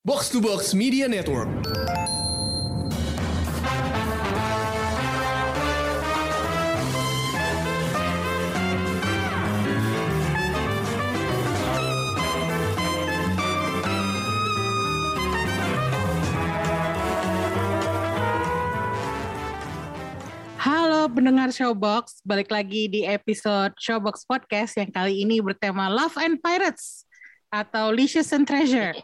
Box to Box Media Network. Halo pendengar Showbox, balik lagi di episode Showbox Podcast yang kali ini bertema Love and Pirates atau Licious and Treasure.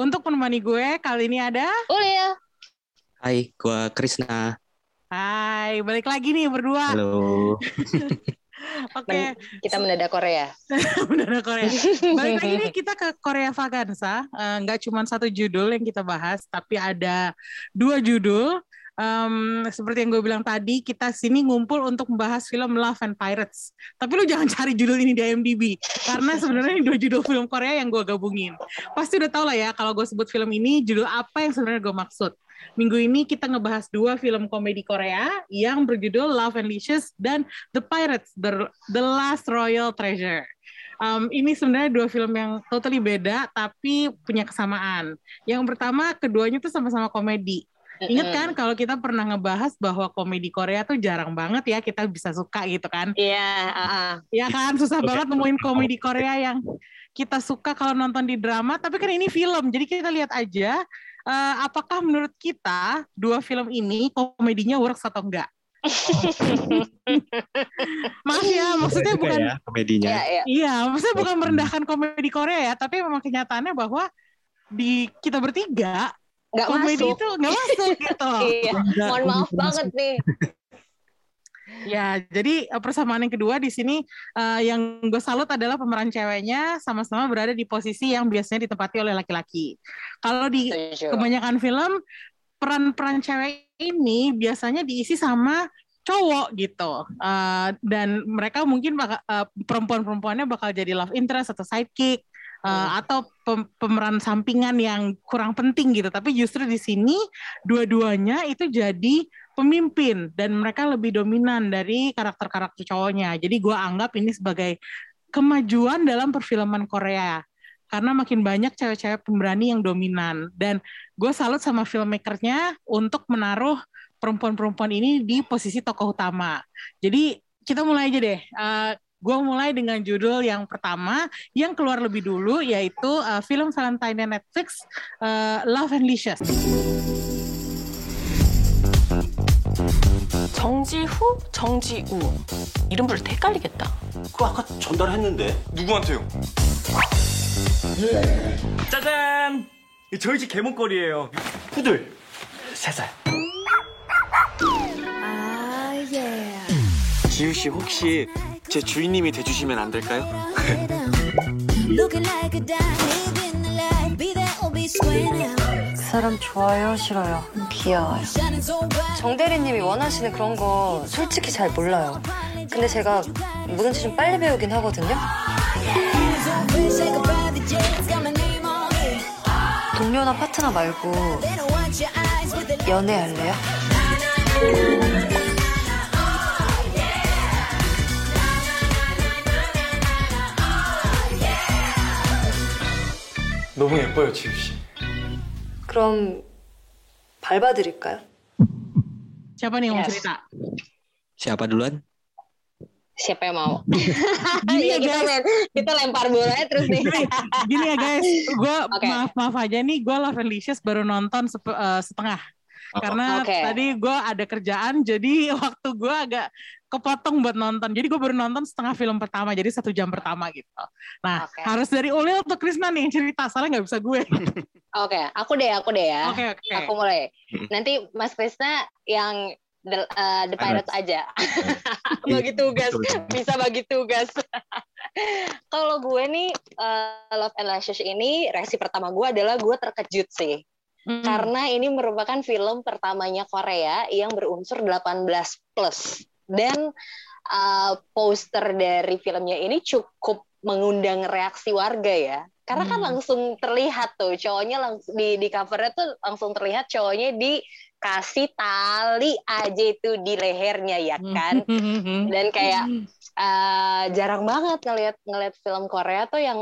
Untuk menemani gue, kali ini ada... Ulil. Hai, gua Krisna. Hai, balik lagi nih berdua. Halo. Oke, Men- kita mendadak Korea. Benar Korea. Balik lagi nih kita ke Korea Vaganza. Eh, Nggak cuma satu judul yang kita bahas, tapi ada dua judul. Em, seperti yang gue bilang tadi, kita sini ngumpul untuk membahas film Love and Pirates. Tapi lu jangan cari judul ini di IMDb, karena sebenarnya ini dua judul film Korea yang gue gabungin. Pasti udah tau lah ya kalau gue sebut film ini judul apa yang sebenarnya gue maksud. Minggu ini kita ngebahas dua film komedi Korea yang berjudul Love and Licious dan The Pirates, The, The Last Royal Treasure. Um, ini sebenarnya dua film yang totally beda tapi punya kesamaan. Yang pertama, keduanya tuh sama-sama komedi. Ingat kan kalau kita pernah ngebahas bahwa komedi Korea tuh jarang banget ya kita bisa suka gitu kan. Iya, ah, ah. Ya kan susah banget nemuin komedi Korea yang kita suka kalau nonton di drama, tapi kan ini film. Jadi kita lihat aja eh, apakah menurut kita dua film ini komedinya works atau enggak. Maaf ya, maksudnya Juga bukan ya komedinya. Iya, iya. Iya, maksudnya bukan merendahkan komedi Korea ya, tapi memang kenyataannya bahwa di kita bertiga Nggak komedi masuk. itu nggak masuk gitu. Iya. Mohon maaf banget nih. Ya, jadi eh, persamaan yang kedua di sini eh, yang gue salut adalah pemeran ceweknya sama-sama berada di posisi yang biasanya ditempati oleh laki-laki. Kalau di kebanyakan film peran-peran cewek ini biasanya diisi sama cowok gitu Eh, dan mereka mungkin bakal, eh, perempuan-perempuannya bakal jadi love interest atau sidekick Hmm. atau pem- pemeran sampingan yang kurang penting gitu tapi justru di sini dua-duanya itu jadi pemimpin dan mereka lebih dominan dari karakter-karakter cowoknya jadi gua anggap ini sebagai kemajuan dalam perfilman Korea karena makin banyak cewek-cewek pemberani yang dominan dan gue salut sama filmmakernya untuk menaruh perempuan-perempuan ini di posisi tokoh utama. Jadi kita mulai aja deh. Uh, gue mulai dengan judul yang pertama yang keluar lebih dulu yaitu uh, film Valentine Netflix uh, Love and Licious. 정지후, 정지우. 이름 부를 때 헷갈리겠다. 그거 아까 전달했는데 누구한테요? 짜잔! 이 저희 집 개목걸이에요. 푸들 세 살. 지우 씨 혹시 제 주인님이 돼주시면 안 될까요? 그 사람 좋아요, 싫어요? 귀여워요. 정 대리님이 원하시는 그런 거 솔직히 잘 몰라요. 근데 제가 뭐든지 좀 빨리 배우긴 하거든요. 동료나 파트너 말고 연애할래요? 너무 예뻐요, 지우 씨. 그럼 밟아드릴까요? Siapa nih yang mau Yes. cerita? Siapa duluan? Siapa yang mau? Gini ya Iya, kita, guys, main, kita lempar bolanya terus nih. gini ya guys, gue Oke. maaf maaf aja nih, gue Love and Licious baru nonton sep- eh, setengah. Karena Oke. tadi gue ada kerjaan, jadi waktu gue agak kepotong buat nonton. Jadi gue baru nonton setengah film pertama, jadi satu jam pertama gitu. Nah, Oke. harus dari Ulil atau Krisna nih yang cerita, soalnya nggak bisa gue. Oke, aku deh, aku deh ya. Oke, oke. Aku mulai. Hmm. Nanti Mas Krisna yang The, uh, The Pirates aja. Iya, bagi tugas, bisa bagi tugas. Kalau gue nih uh, Love and Lashes ini reaksi pertama gue adalah gue terkejut sih. Hmm. Karena ini merupakan film pertamanya Korea yang berunsur 18 plus. Dan uh, poster dari filmnya ini cukup mengundang reaksi warga ya. Karena kan Hmm. langsung terlihat tuh cowoknya langsung di di covernya tuh langsung terlihat cowoknya dikasih tali aja itu di lehernya ya kan. Hmm. Dan kayak eh, jarang banget ngelihat ngelihat film Korea tuh yang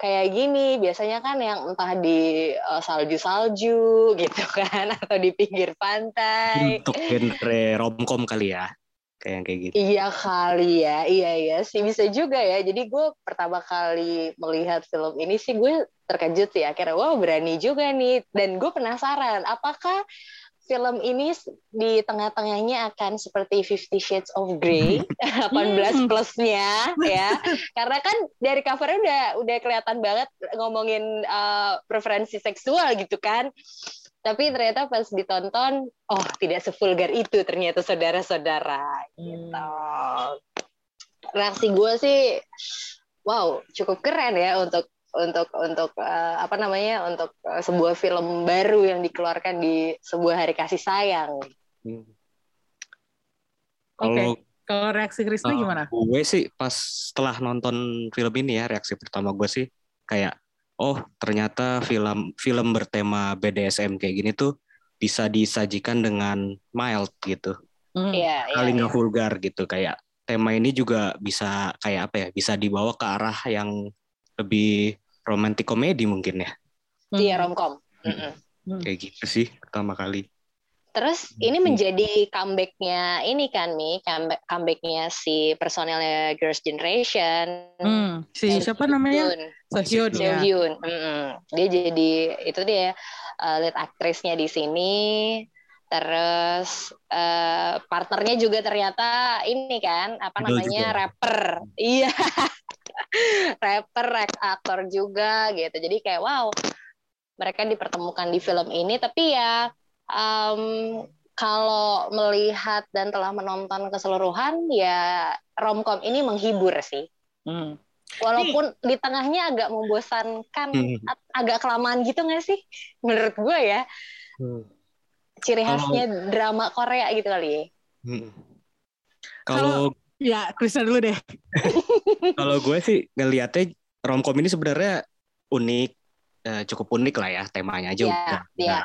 kayak gini biasanya kan yang entah di eh, salju-salju gitu kan atau di pinggir pantai Untuk genre romcom kali ya. Kayak yang kayak gitu. Iya kali ya, iya iya sih bisa juga ya. Jadi gue pertama kali melihat film ini sih gue terkejut sih akhirnya wah berani juga nih. Dan gue penasaran apakah film ini di tengah-tengahnya akan seperti Fifty Shades of Grey 18 plusnya ya. Karena kan dari covernya udah udah kelihatan banget ngomongin uh, preferensi seksual gitu kan. Tapi ternyata pas ditonton, oh tidak sevulgar itu ternyata saudara-saudara gitu. Reaksi gue sih, wow cukup keren ya untuk untuk untuk eh, apa namanya untuk eh, sebuah film baru yang dikeluarkan di sebuah hari kasih sayang. Hmm. Oke. Kalau Kalau reaksi Krisna Ah. gimana? gue sih pas setelah nonton film ini ya reaksi pertama gue sih kayak oh ternyata film film bertema BDSM kayak gini tuh bisa disajikan dengan mild gitu Hmm. Iya, iya. kali iya. nggak vulgar gitu kayak tema ini juga bisa kayak apa ya bisa dibawa ke arah yang lebih romantis komedi mungkin ya Hmm. Iya romcom. Mm-mm. Hmm. kayak gitu sih pertama kali Terus ini Hmm. menjadi comebacknya ini kan Mi, comeback comebacknya si personelnya Girls' Generation. Hmm. Si siapa namanya? Sohyun. Sohyun ya. Sohyun. Mm-mm. Dia jadi itu dia uh, lead aktrisnya di sini. Terus uh, partnernya juga ternyata ini kan apa Idol namanya juga. rapper. Iya. rapper, ak- aktor juga gitu. Jadi kayak wow, mereka dipertemukan di film ini. Tapi ya em, kalau melihat dan telah menonton keseluruhan ya romcom ini menghibur sih. Hmm. Walaupun di tengahnya agak membosankan, Hmm. ag- agak kelamaan gitu nggak sih? Menurut gue ya, ciri Kalau- khasnya drama Korea gitu kali ya. Hmm. kalau Ya, Krisna dulu deh. Kalau gue sih ngeliatnya romcom ini sebenarnya unik, eh, cukup unik lah ya temanya aja Iya, udah, iya.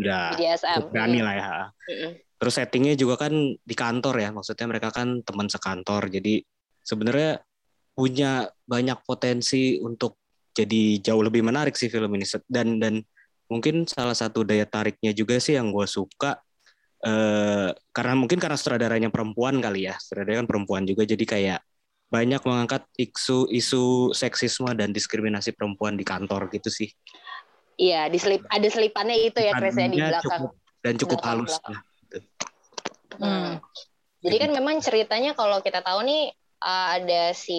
Udah, cukup berani lah ya. Mm-mm. Terus settingnya juga kan di kantor ya, maksudnya mereka kan teman sekantor, jadi sebenarnya punya banyak potensi untuk jadi jauh lebih menarik sih film ini dan dan mungkin salah satu daya tariknya juga sih yang gue suka eh karena mungkin karena sutradaranya perempuan kali ya sutradaranya kan perempuan juga jadi kayak banyak mengangkat isu isu seksisme dan diskriminasi perempuan di kantor gitu sih Iya, diselip ada selipannya itu ya Chris ya di belakang. cukup- dan cukup belakang- halus belakang. lah. Hmm. Jadi kan memang ceritanya kalau kita tahu nih uh, ada si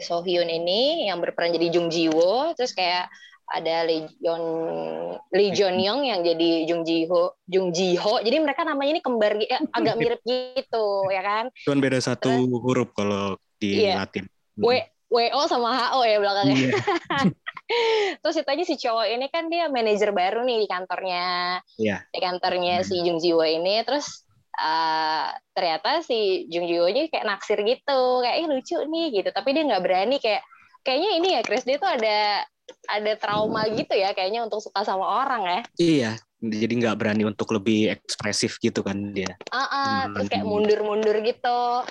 Sohyun ini yang berperan jadi Jung Ji Wo, terus kayak ada Lee Jon Lee Jon Young yang jadi Jung Ji Ho, Jung Ji Ho. Jadi mereka namanya ini kembar eh, agak mirip gitu ya kan. Cuman beda satu huruf kalau di Iya. Latin. W WO sama HO ya belakangnya. Iya. Terus ceritanya si cowok ini kan dia manajer baru nih di kantornya. Iya. Di kantornya si Jung Ji Wo ini terus uh, ternyata si Jung Ji Wo nya kayak naksir gitu, kayak Ih, lucu nih gitu. Tapi dia nggak berani kayak kayaknya ini ya Chris dia tuh ada ada trauma gitu ya kayaknya untuk suka sama orang ya. Iya, jadi nggak berani untuk lebih ekspresif gitu kan dia. Ah, ah, Hmm. terus kayak mundur-mundur gitu.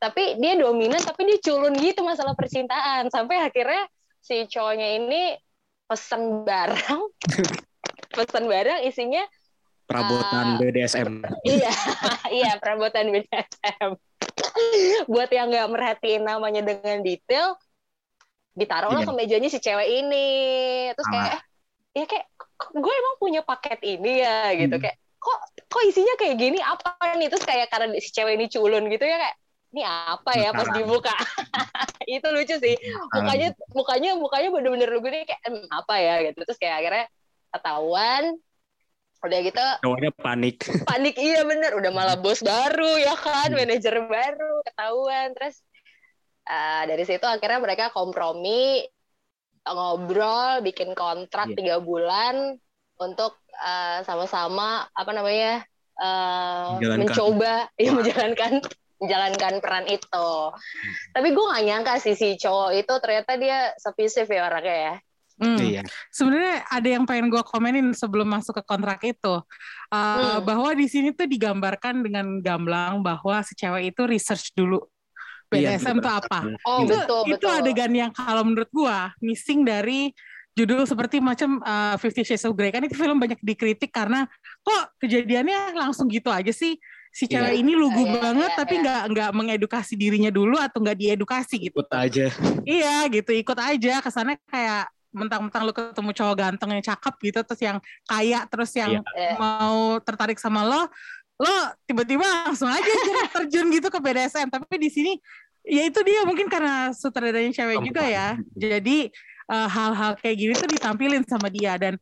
Tapi dia dominan tapi dia culun gitu masalah percintaan sampai akhirnya si cowoknya ini pesen barang pesan barang isinya Perabotan Ah. BDSM. iya iya perabotan BDSM buat yang nggak merhatiin namanya dengan detail ditaruhlah Iya. ke mejanya si cewek ini terus kayak Ah. eh, ya kayak gue emang punya paket ini ya gitu Hmm. kayak kok kok isinya kayak gini apa nih terus kayak karena si cewek ini culun gitu ya kayak ini apa ya pas dibuka? Itu lucu sih. Mukanya mukanya mukanya bener-bener lugu nih kayak "Hmm, apa ya? gitu. Terus kayak akhirnya ketahuan udah gitu. Cowoknya panik. panik iya bener. Udah malah bos baru ya kan? Manajer baru ketahuan. Terus eh, dari situ akhirnya mereka kompromi ngobrol bikin kontrak Iya. tiga bulan untuk eh, sama-sama apa namanya eh, Menjalankan. mencoba ya menjalankan menjalankan peran itu tapi gue gak nyangka sih si cowok itu ternyata dia submissive ya orangnya ya Hmm. Iya. Sebenarnya ada yang pengen gue komenin sebelum masuk ke kontrak itu, Uh, Hmm. bahwa di sini tuh digambarkan dengan gamblang bahwa si cewek itu research dulu Iya, BDSM betul. tuh apa. Oh, itu betul, itu betul. adegan yang kalau menurut gua missing dari judul seperti macam uh, Fifty Shades of Grey kan itu film banyak dikritik karena kok kejadiannya langsung gitu aja sih si Iya. cewek ini lugu Iya, banget iya, tapi iya. nggak nggak mengedukasi dirinya dulu atau nggak diedukasi gitu Ikut aja. iya gitu ikut aja kesannya kayak mentang-mentang lu ketemu cowok ganteng yang cakep gitu terus yang kaya terus yang Iya. mau tertarik sama lo lo tiba-tiba langsung aja ter- terjun gitu ke BDSM tapi di sini ya itu dia mungkin karena sutradaranya cewek juga ya jadi eh, hal-hal kayak gini tuh ditampilin sama dia dan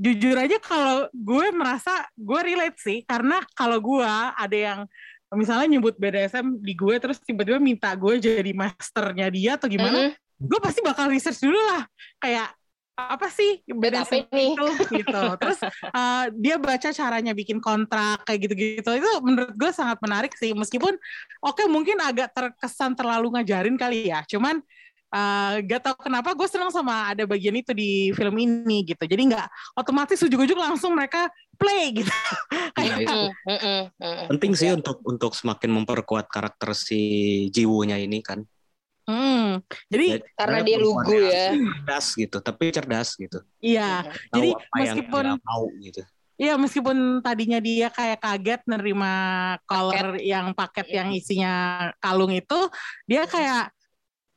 jujur aja kalau gue merasa gue relate sih karena kalau gue ada yang misalnya nyebut BDSM di gue terus tiba-tiba minta gue jadi masternya dia atau gimana Mm-mm. gue pasti bakal research dulu lah. Kayak apa sih BDSM itu gitu. Terus uh, dia baca caranya bikin kontrak kayak gitu-gitu. Itu menurut gue sangat menarik sih. Meskipun oke mungkin agak terkesan terlalu ngajarin kali ya. Cuman uh, gak tau kenapa gue senang sama ada bagian itu di film ini gitu jadi nggak otomatis ujuk-ujuk langsung mereka play gitu Iya, itu Mm, mm, mm, mm. penting sih untuk untuk semakin memperkuat karakter si Jiwunya ini kan. Hmm, jadi Jadi, Karena dia lugu ya. Cerdas gitu, tapi cerdas gitu. iya Tahu Jadi meskipun mau gitu. Iya meskipun tadinya dia kayak kaget nerima collar yang paket Iya. yang isinya kalung itu, dia kayak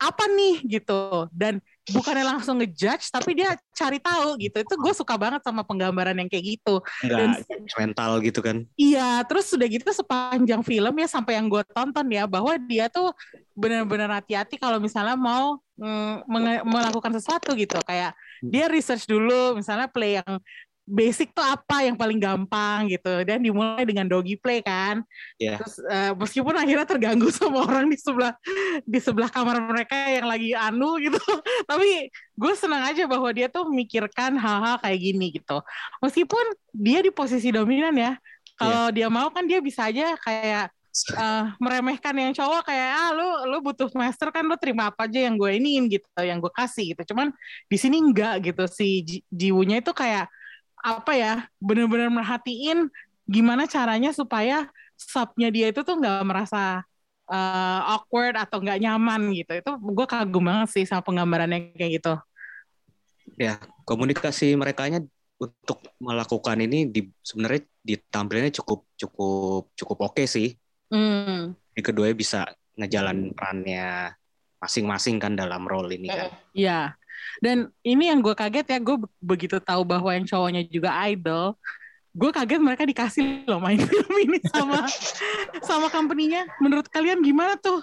apa nih gitu. Dan bukannya langsung ngejudge tapi dia cari tahu gitu. Itu gue suka banget sama penggambaran yang kayak gitu. Enggak mental gitu kan. Iya, terus sudah gitu sepanjang film ya sampai yang gue tonton ya bahwa dia tuh benar-benar hati-hati kalau misalnya mau mm, melakukan sesuatu gitu. Kayak dia research dulu misalnya play yang basic tuh apa yang paling gampang gitu dan dimulai dengan doggy play kan. Iya. Terus eh, meskipun akhirnya terganggu sama orang di sebelah di sebelah kamar mereka yang lagi anu gitu, tapi gue senang aja bahwa dia tuh memikirkan hal-hal kayak gini gitu. Meskipun dia di posisi dominan ya, kalau dia mau kan dia bisa aja kayak eh, meremehkan yang cowok kayak ah lu lu butuh master kan lu terima apa aja yang gue iniin gitu, yang gue kasih gitu. Cuman di sini enggak gitu si Ji- Jiwunya itu kayak apa ya bener-bener merhatiin gimana caranya supaya subnya dia itu tuh nggak merasa eh, awkward atau nggak nyaman gitu itu gue kagum banget sih sama penggambarannya kayak gitu Ya, komunikasi merekanya untuk melakukan ini di sebenarnya ditampilannya cukup cukup cukup oke sih. hmm. Di keduanya bisa ngejalan perannya masing-masing kan dalam role ini kan. Iya. Dan ini yang gue kaget ya, gue be- begitu tahu bahwa yang cowoknya juga idol, gue kaget mereka dikasih loh main film ini sama sama company-nya. Menurut kalian gimana tuh?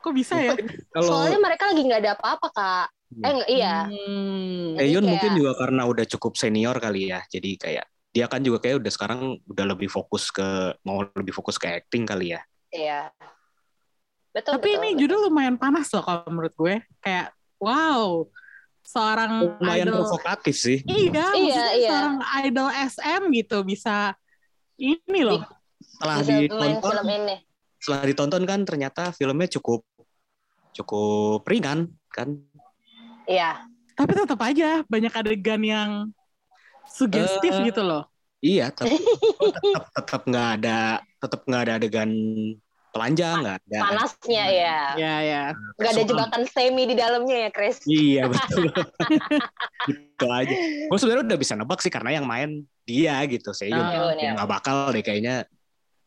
Kok bisa ya? Kalau Soalnya mereka lagi nggak ada apa-apa kak. Eh nggak- iya. Hmm. Taeyun kayak- mungkin juga karena udah cukup senior kali ya. Jadi kayak dia kan juga kayak udah sekarang udah lebih fokus ke mau lebih fokus ke acting kali ya. Iya. Betul. Tapi betul, ini betul. judul lumayan panas loh kalau menurut gue. Kayak wow, seorang Lumayan idol. provokatif sih. Iya, Iya, iya. seorang idol SM gitu bisa ini loh. Setelah Bisa ditonton, film ini. setelah ditonton kan ternyata filmnya cukup cukup ringan kan. Iya. Tapi tetap aja banyak adegan yang sugestif Eh, gitu loh. Iya, tapi tetap tetap nggak ada tetap nggak ada adegan telanjang nggak ada. Panasnya ya. Ya ya. Nggak ada jebakan semi di dalamnya ya, Chris. Iya betul. gitu aja. Gue sebenarnya udah bisa nebak sih karena yang main dia gitu. Saya Oh, iya. nggak bakal deh kayaknya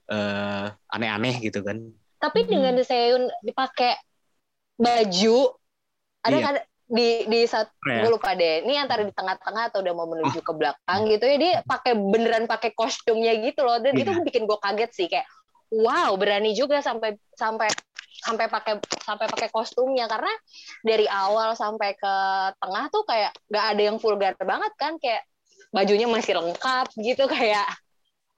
eh, aneh-aneh gitu kan. Tapi dengan Seun dipakai baju, ada Iya. kan di di saat Keren. gue lupa deh. Ini antara di tengah-tengah atau udah mau menuju ke belakang gitu ya dia pakai beneran pakai kostumnya gitu loh. Dan itu Iya. bikin gue kaget sih kayak wow berani juga sampai sampai sampai pakai sampai pakai kostumnya. Karena dari awal sampai ke tengah tuh kayak nggak ada yang vulgar banget kan. Kayak bajunya masih lengkap gitu. Kayak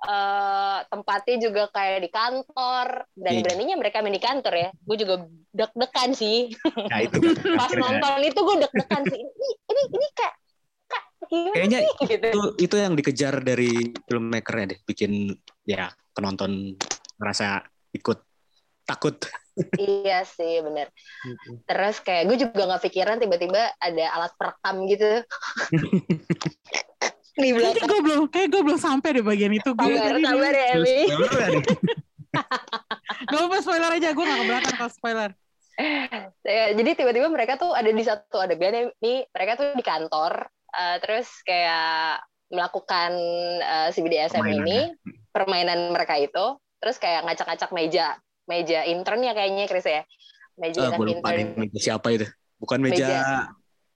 eh tempatnya juga kayak di kantor. Dan Iya. beraninya mereka main di kantor ya. Gue juga deg-degan sih. Nah itu pas nonton itu gue deg-degan sih. Ini ini ini kayak kak Kayaknya sih? Gitu. itu itu yang dikejar dari filmmakernya deh, bikin ya penonton merasa ikut takut. iya sih bener. Terus kayak gue juga nggak pikiran tiba-tiba ada alat perekam gitu. Di Kayaknya belakang gue belum, kayak gue belum sampai deh bagian itu. Gue sabar sabar ya Emi nih? Gak apa spoiler aja, gue gak keberatan kalau spoiler. Ya, jadi tiba-tiba mereka tuh ada di satu adegan nih mereka tuh di kantor eh, terus kayak melakukan eh, si BDSM Permainan ini permainan mereka itu terus kayak ngacak-ngacak meja meja intern ya kayaknya Chris ya meja Ah, anak gue lupa intern deh meja siapa itu. Bukan meja, Meja.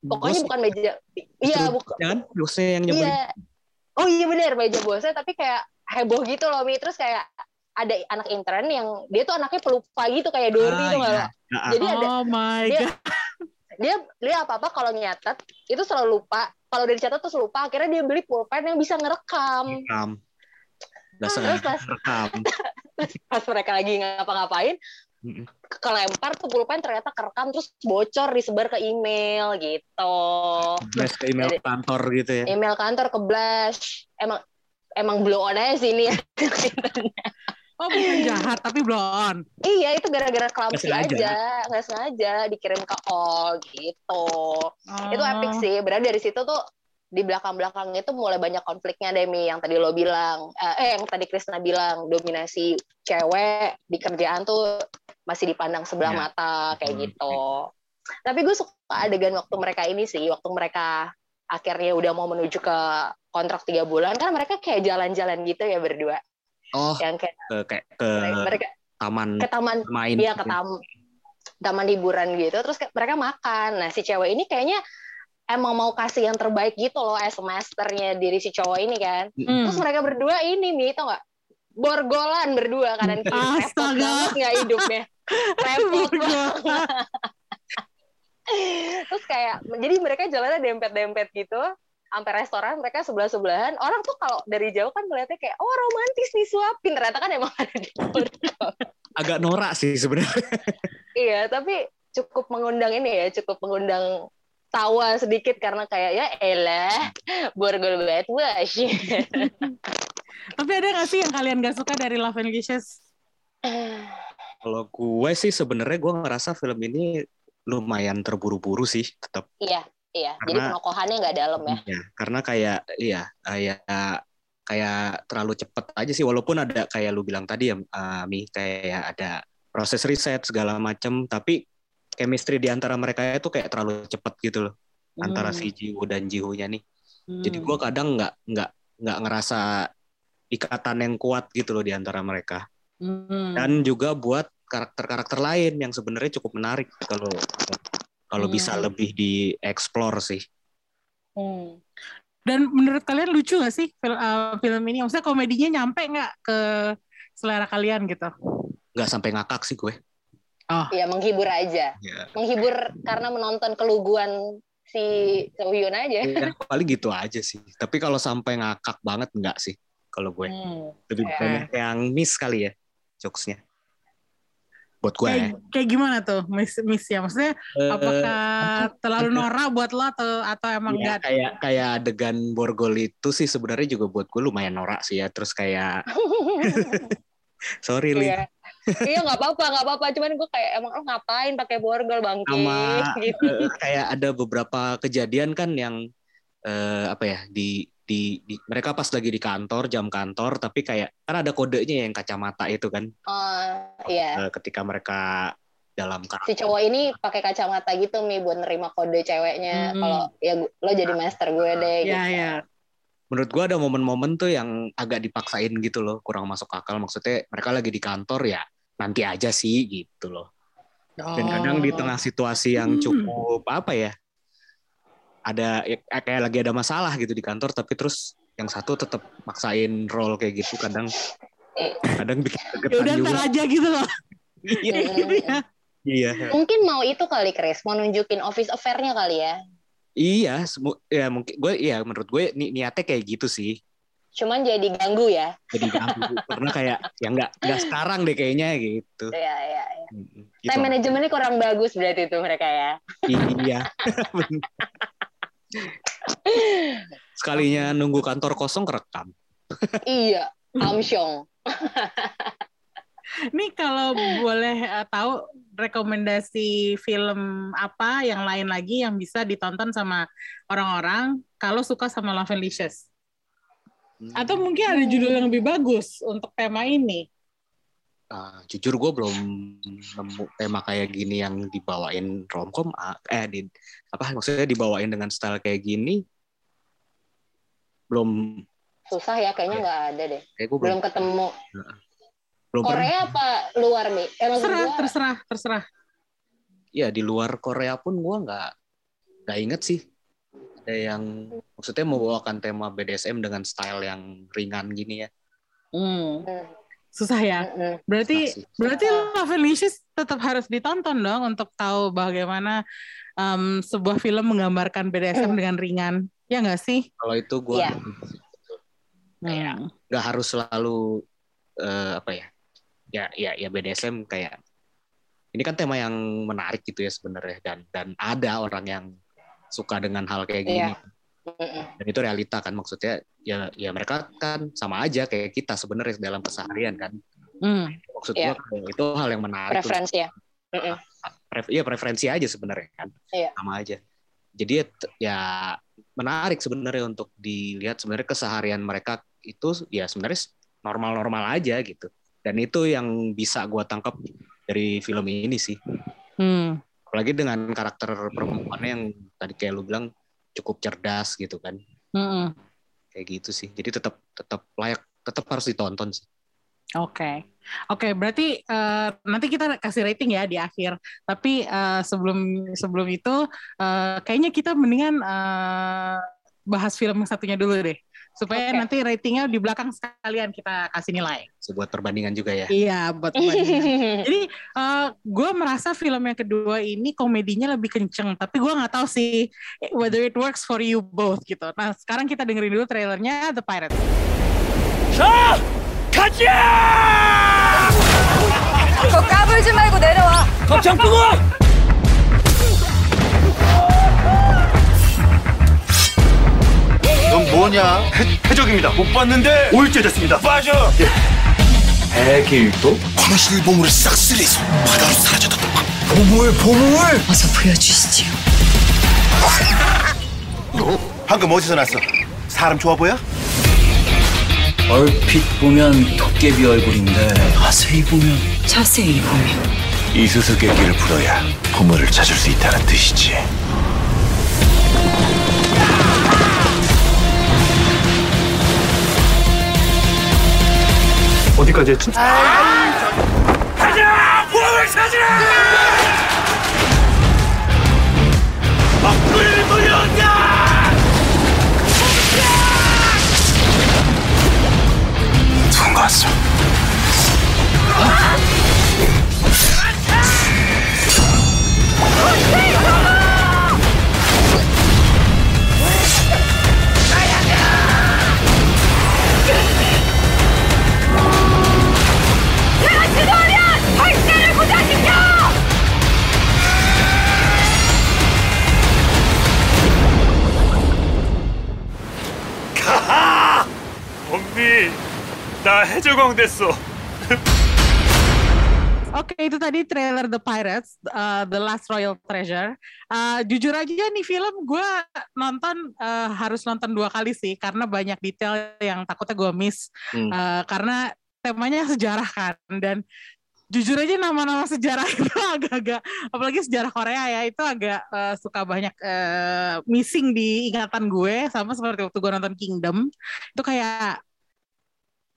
pokoknya bos, bukan meja iya bukan kan bosnya yang nyebelin. iya oh iya benar meja bosnya tapi kayak heboh gitu loh Mi terus kayak ada anak intern yang dia tuh anaknya pelupa gitu kayak Dori Ah, tuh iya. lo? Ah, Jadi ada oh my dia- god. dia dia apa apa kalau nyatet itu selalu lupa kalau udah dicatat terus lupa akhirnya dia beli pulpen yang bisa ngerekam rekam. Dasar Terus pas- rekam. pas mereka lagi ngapa-ngapain kelempar tuh pulpen ternyata kerekam terus bocor disebar ke email gitu Blast ke email Jadi- kantor gitu ya. email kantor ke blast emang emang blow on aja sih ini ya Oh bukan jahat tapi blow on. iya itu gara-gara sengaja. aja nggak sengaja dikirim ke all gitu Oh. itu epic sih berarti dari situ tuh di belakang-belakang itu mulai banyak konfliknya Demi yang tadi lo bilang eh eh, yang tadi Krisna bilang dominasi cewek di kerjaan tuh masih dipandang sebelah Ya. mata kayak Hmm. gitu tapi gue suka adegan waktu mereka ini sih waktu mereka akhirnya udah mau menuju ke kontrak tiga bulan kan mereka kayak jalan-jalan gitu ya berdua Oh, yang kayak ke kayak ke mereka taman ke taman main. Iya ke tam taman hiburan gitu terus mereka makan nah si cewek ini kayaknya emang mau kasih yang terbaik gitu loh as masternya diri si cowok ini kan. Hmm. terus mereka berdua ini mi tau gak borgolan berdua kanan kiri repot Astaga. banget nggak hidupnya. Repot banget. Terus kayak jadi mereka jalannya dempet-dempet gitu sampai restoran mereka sebelah sebelahan orang tuh kalau dari jauh kan melihatnya kayak oh romantis nih suapin. Ternyata kan emang ada di Agak norak sih sebenarnya. Iya, tapi cukup mengundang ini ya, cukup mengundang tawa sedikit karena kayak ya elah borgol banget wash. Tapi ada nggak sih yang kalian gak suka dari Love and Licious? Kalau gue sih sebenarnya gue ngerasa film ini lumayan terburu-buru sih tetap. iya, iya. Jadi Karena- penokohannya nggak dalam ya. Iya, karena kayak iya kayak kayak terlalu cepet aja sih walaupun ada kayak lu bilang tadi ya uh, Mi kayak ada proses riset segala macem tapi chemistry di antara mereka itu kayak terlalu cepet gitu loh antara Hmm. si Jiwoo dan Jihonya nih. Hmm. Jadi gua kadang nggak nggak nggak ngerasa ikatan yang kuat gitu loh di antara mereka. Hmm. Dan juga buat karakter-karakter lain yang sebenarnya cukup menarik kalau kalau bisa Hmm. lebih dieksplor sih. Hmm. Dan menurut kalian lucu gak sih film, uh, film ini? Maksudnya komedinya nyampe nggak ke selera kalian gitu? Nggak sampai ngakak sih gue. Oh, Iya, menghibur aja. Ya. Menghibur karena menonton keluguan si Sohyun aja. Ya, paling gitu aja sih. Tapi kalau sampai ngakak banget enggak sih kalau gue. Hmm. Lebih Ya. banyak yang miss kali ya jokesnya. Buat gue. kayak, kayak gimana tuh miss miss ya? Maksudnya Eh, apakah terlalu norak buat lo atau atau emang ya, enggak? kayak kayak adegan borgol itu sih sebenarnya juga buat gue lumayan norak sih ya. Terus kayak sorry Lin. Iya. Iya nggak apa-apa nggak apa-apa cuman gue kayak emang lo ngapain pakai borgol bangke sama gitu. eh, kayak ada beberapa kejadian kan yang eh, apa ya di, di di mereka pas lagi di kantor jam kantor tapi kayak kan ada kodenya yang kacamata itu kan Oh, iya. Eh, ketika mereka dalam si cowok ini pakai kacamata gitu mi buat nerima kode ceweknya Hmm. kalau ya lo jadi master gue deh gitu. Ya ya. menurut gua ada momen-momen tuh yang agak dipaksain gitu loh kurang masuk akal maksudnya mereka lagi di kantor ya nanti aja sih gitu loh dan kadang di Oh. tengah situasi yang Hmm. cukup apa ya ada ya, kayak lagi ada masalah gitu di kantor tapi terus yang satu tetap maksain role kayak gitu kadang kadang bikin Ya kegetan udah juga aja gitu loh. iya Gitu ya. iya Mungkin mau itu kali Chris, mau nunjukin office affair-nya kali ya. iya semu- ya mungkin gue ya menurut gue ni niatnya kayak gitu sih Cuman jadi ganggu ya. jadi ganggu karena kayak ya nggak nggak sekarang deh kayaknya gitu Iya, iya, iya. Mm-mm. Gitu. Time manajemennya kurang bagus berarti itu mereka ya. Iya. Sekalinya nunggu kantor kosong kerekam. iya, Amsyong. Nih kalau boleh eh, tahu rekomendasi film apa yang lain lagi yang bisa ditonton sama orang-orang kalau suka sama Love and Licious. Atau mungkin ada judul yang lebih bagus untuk tema ini. uh, jujur gue belum nemu tema kayak gini yang dibawain romcom ah, eh di apa maksudnya dibawain dengan style kayak gini belum Susah ya, kayaknya nggak ada deh. kayak gue belum Belum ketemu. belum pernah Korea apa luar nih? Eh, Terserah, gua, terserah, terserah. ya di luar Korea pun gue nggak nggak inget sih ada yang maksudnya membawakan tema BDSM dengan style yang ringan gini ya Hmm. Hmm, Susah ya. mm-mm. Berarti Susah sih. berarti Love and Licious tetap harus ditonton dong untuk tahu bagaimana um, sebuah film menggambarkan BDSM Hmm. dengan ringan. Ya nggak sih? kalau itu gue Iya. Hmm. nggak harus selalu eh, apa ya ya ya ya BDSM kayak ini kan tema yang menarik gitu ya sebenarnya dan dan ada orang yang suka dengan hal kayak gini Iya. Mm-mm. dan itu realita kan maksudnya ya ya mereka kan sama aja kayak kita sebenarnya dalam keseharian kan Hmm. maksud Iya. gua kayak itu hal yang menarik Preferensi ya. Mm-mm. Pref- iya preferensi aja sebenarnya kan Iya. sama aja jadi ya ya menarik sebenarnya untuk dilihat sebenarnya keseharian mereka itu ya sebenarnya normal-normal aja gitu dan itu yang bisa gua tangkap dari film ini sih Hmm. Apalagi dengan karakter perempuannya yang tadi kayak lu bilang cukup cerdas gitu kan Hmm. kayak gitu sih jadi tetap tetap layak tetap harus ditonton sih Oke, oke. berarti eh, nanti kita kasih rating ya di akhir. Tapi eh, sebelum sebelum itu, eh, kayaknya kita mendingan eh, bahas film yang satunya dulu deh, supaya Oke. nanti ratingnya di belakang sekalian kita kasih nilai. sebuah perbandingan juga ya Iya, buat perbandingan. Jadi gue merasa film yang kedua ini komedinya lebih kenceng, tapi gue nggak tahu sih whether it works for you both gitu. Nah sekarang kita dengerin dulu trailernya The Pirate. 자, 가자! 저 까불지 말고 내려와. 겁장 끄고! 뭐냐? 해적입니다. 못 봤는데 오일째 됐습니다. 빠져. 해길도 화장실 보물을 싹쓸이해서 바다로 사라졌다. 보물, 보물! 어서 보여주시지요. 방금 어디서 났어? 사람 좋아 보여? 얼핏 보면 도깨비 얼굴인데 자세히 보면 자세히 보면 이 수수께끼를 풀어야 보물을 찾을 수 있다는 뜻이지. 어디까지 했지? 가자! 보물 찾으라! 막불을 몰려온다! 누군가 왔어. 범 나 해적왕 됐어. Oke, itu tadi trailer The Pirates, uh, The Last Royal Treasure. Uh, jujur aja nih film gue nonton uh, harus nonton dua kali sih, karena banyak detail yang takutnya gue miss. Hmm. Uh, karena temanya sejarah kan, dan jujur aja nama-nama sejarah itu agak-agak, apalagi sejarah Korea ya, itu agak uh, suka banyak uh, missing di ingatan gue, sama seperti waktu gue nonton Kingdom, itu kayak